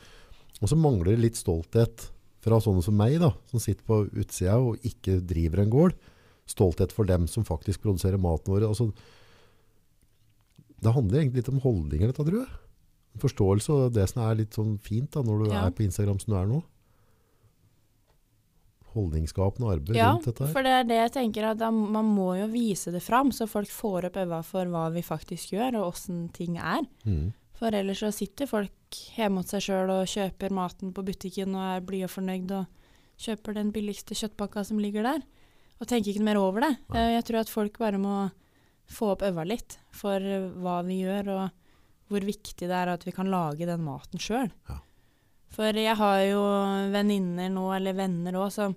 Og så mangler det litt stolthet fra sånne som meg da, som sitter på utsida og ikke driver en gård. Stolthet for dem som faktisk produserer maten vår. Altså, det handler egentlig litt om holdninger, dette, tror jeg. Forståelse og det som er litt sånn fint da, når du Ja. er på Instagram som du er nå. Holdningsskapende arbeid Ja, rundt dette her. Ja, for det er det jeg tenker at da, man må jo vise det fram, så folk får opp øynene for hva vi faktisk gjør, og åssen ting er. Mm. For ellers så sitter folk hjemme hos seg sjøl og kjøper maten på butikken og er blide og fornøyd og kjøper den billigste kjøttpakka som ligger der, og tenker ikke noe mer over det. Nei. Eh, Jeg tror at folk bare må få opp øva litt for eh, hva vi gjør, og hvor viktig det er at vi kan lage den maten sjøl. Ja. For jeg har jo venninner nå, eller venner òg, som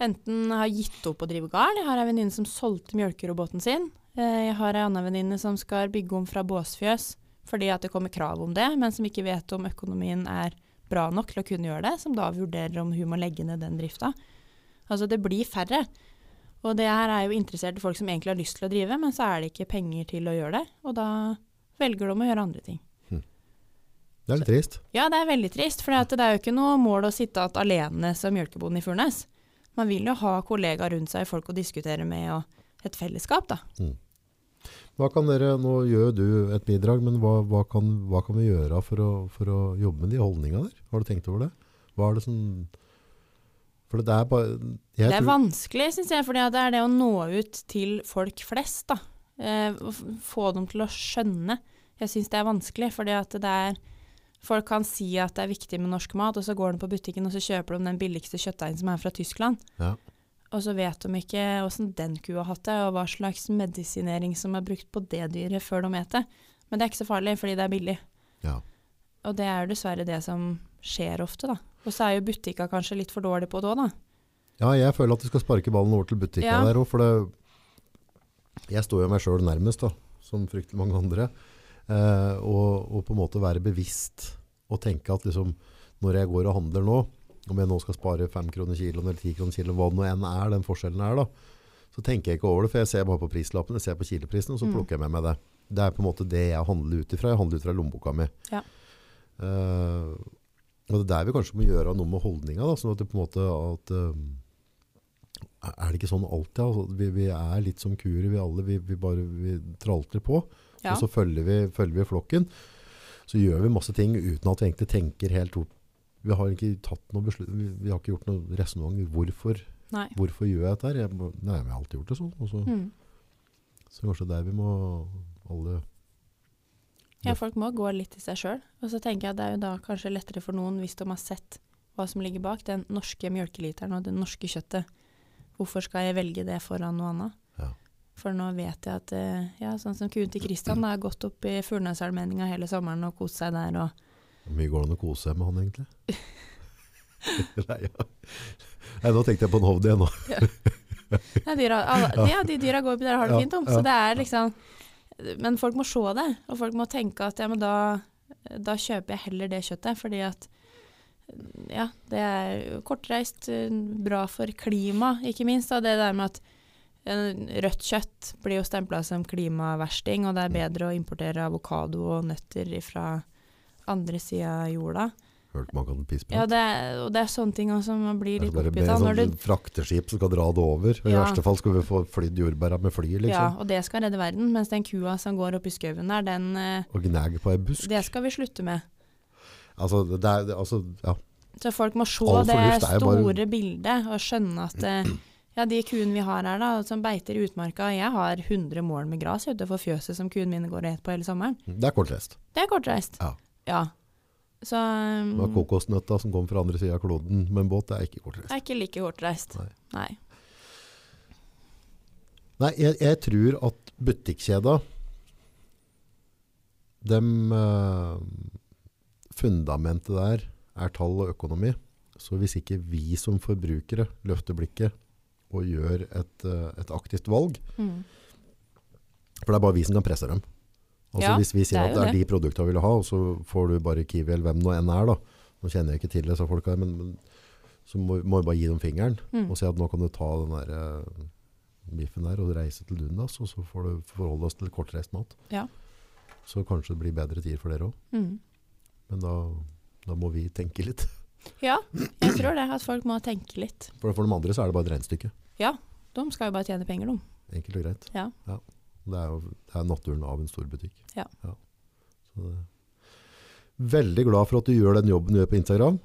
enten har gitt opp å drive gard. Jeg har ei venninne som solgte mjølkeroboten sin. Eh, Jeg har ei anna venninne som skal bygge om fra båsfjøs fordi at det kommer krav om det, men som ikke vet om økonomien er bra nok til å kunne gjøre det, som da vurderer om hun må legge ned den drifta. Altså det blir færre. Og det her er jo interesserte folk som egentlig har lyst til å drive, men så er det ikke penger til å gjøre det, og da velger de å gjøre andre ting. Det er litt trist. Ja, det er veldig trist, for det er jo ikke noe mål å sitte igjen alene som mjølkebonde i Furnes. Man vil jo ha kollegaer rundt seg, folk å diskutere med, og et fellesskap, da. Hva kan dere, nå gjør du et bidrag, men hva, hva, kan, hva kan vi gjøre for å, for å jobbe med de holdningene der? Har du tenkt over det? Hva er det som... For det er bare... Jeg det er tror- vanskelig, syns jeg, for det er det å nå ut til folk flest, da. Eh, få dem til å skjønne. Jeg syns det er vanskelig, fordi at det er Folk kan si at det er viktig med norsk mat, og så går de på butikken og så kjøper de den billigste kjøttdeigen som er fra Tyskland. Ja. Og så vet de ikke åssen den kua har hatt det, og hva slags medisinering som er brukt på det dyret før de spiser det. Men det er ikke så farlig, fordi det er billig. Ja. Og det er dessverre det som skjer ofte, da. Og så er jo butikka kanskje litt for dårlig på det òg, da. Ja, jeg føler at du skal sparke ballen over til butikka Ja. der òg, for det, jeg står jo meg selv nærmest da, som fryktelig mange andre, eh, og, og på en måte være bevisst og tenke at liksom, når jeg går og handler nå, om jeg nå skal spare 5 kroner kiloen eller 10 kroner kiloen, hva det nå enn er, den forskjellen er da, så tenker jeg ikke over det, for jeg ser bare på prislappen, jeg ser på kileprisen, og så Mm. plukker jeg med meg det. Det er på en måte det jeg handler ut ifra, jeg handler ut fra lommeboka mi. Ja. Eh, og det er der vi kanskje må gjøre noe med holdninga, sånn at det på en måte at, eh, er det ikke sånn alltid? Altså, vi, vi er litt som kurer, vi alle. Vi, vi bare vi tralter på, Ja. og så følger vi, følger vi flokken. Så gjør vi masse ting uten at vi egentlig tenker helt opp. Vi har ikke tatt noe beslut, vi, har ikke gjort noe resonnement. Hvorfor, Nei. hvorfor gjør jeg dette? Jeg, nei, vi har alltid gjort det sånn. Og så, Mm. så kanskje der vi må alle Ja, folk må gå litt i seg sjøl. Og så tenker jeg at det er jo da kanskje lettere for noen hvis de har sett hva som ligger bak den norske mjølkeliteren og det norske kjøttet. Hvorfor skal jeg velge det foran noe annet? Ja. For nå vet jeg at eh, ja, sånn som kuen til Kristian har gått opp i Furnesalmenninga hele sommeren og kost seg der. og Hvor mye går det an å kose seg med han, egentlig? Nei, ja. Nei, nå tenkte jeg på en hovd igjen nå. Nei, dyra, alle, ja, de dyra går oppi der og har det Ja, fint om. ja. Så det er liksom Men folk må se det, og folk må tenke at ja, men da, da kjøper jeg heller det kjøttet, fordi at ja, det er kortreist, bra for klima, ikke minst. Og Det der med at rødt kjøtt blir jo stempla som klimaversting, og det er bedre å importere avokado og nøtter fra andre sida av jorda. Hørt man kan pisse på Ja, det er, og det er sånne ting også man blir litt oppgitt av. Sånn du frakteskip som skal dra det over. I Ja. verste fall skal vi få flydd jordbæra med fly, Ja, liksom. og det skal redde verden. Mens den kua som går oppi skauen der, den eh, Og gnager på ei busk. Det skal vi slutte med. Altså, det er, altså, ja. Så folk må se All det er bare- store bildet og skjønne at eh, ja, de kuene vi har her, da, som beiter i utmarka Jeg har 100 mål med gras utenfor fjøset som kuene mine går og et på hele sommeren. Det er kortreist. Det er kortreist. Ja. Ja. Så um, Men kokosnøtta som kom fra andre sida av kloden med en båt, det er ikke det er ikke like kortreist. Nei. Nei. Nei, jeg, jeg tror at butikkjeda dem, uh, Fundamentet der er tall og økonomi. Så hvis ikke vi som forbrukere løfter blikket og gjør et, uh, et aktivt valg, Mm. for det er bare vi som kan presse dem. Altså Ja, hvis vi sier det at det er det. de produktene vi vil ha, og så får du bare Kiwi eller hvem nå enn er da. Nå kjenner jeg ikke til disse folka, men, men så må, må vi bare gi dem fingeren Mm. og si at nå kan du ta den der eh, biffen der og reise til Dundas, og så får du forholde oss til kortreist mat. Ja. Så kanskje det blir bedre tid for dere også. Mm. Men da, da må vi tenke litt. Ja, jeg tror det. At folk må tenke litt. For, for de andre så er det bare et regnestykke. De skal jo bare tjene penger, de. Enkelt og greit. Ja. Ja. Det er jo det er naturen av en stor butikk. Ja. Så det, veldig glad for at du gjør den jobben du gjør på Instagram.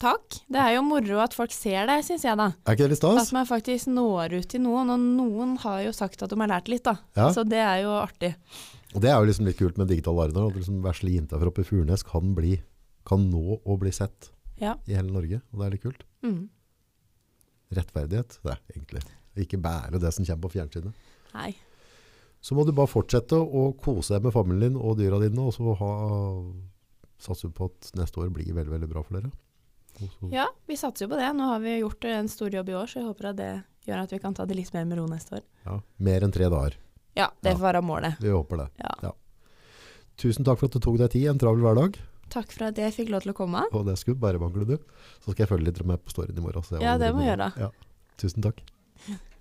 Takk. Det er jo moro at folk ser det, syns jeg, da. Er ikke det litt stas? At man faktisk når ut til noen. Og noen har jo sagt at de har lært litt, da. Ja. Så det er jo artig. Og det er jo liksom litt kult med digital arena. At liksom vesle jenta fra oppe i Furnes kan, bli, kan nå å bli sett Ja. i hele Norge. Og det er litt kult. Mm. Rettferdighet, det er egentlig. Ikke bære det som kommer på fjernsynet. Nei. Så må du bare fortsette å kose deg med familien din og dyra dine, og så ha, satse på at neste år blir veldig, veldig bra for dere. Ja, vi satser jo på det. Nå har vi gjort en stor jobb i år, så jeg håper at det gjør at vi kan ta det litt mer med ro neste år. ja, mer enn tre dager. Ja, det Ja. får være målet. Vi håper det. Ja. Tusen takk for at du tok deg tid en travel hverdag. Takk for at jeg fikk lov til å komme. Og det skulle bare mangle, du. Så skal jeg følge litt med på storyen i morgen. Ja, det må jeg gjøre. Ja. Tusen takk.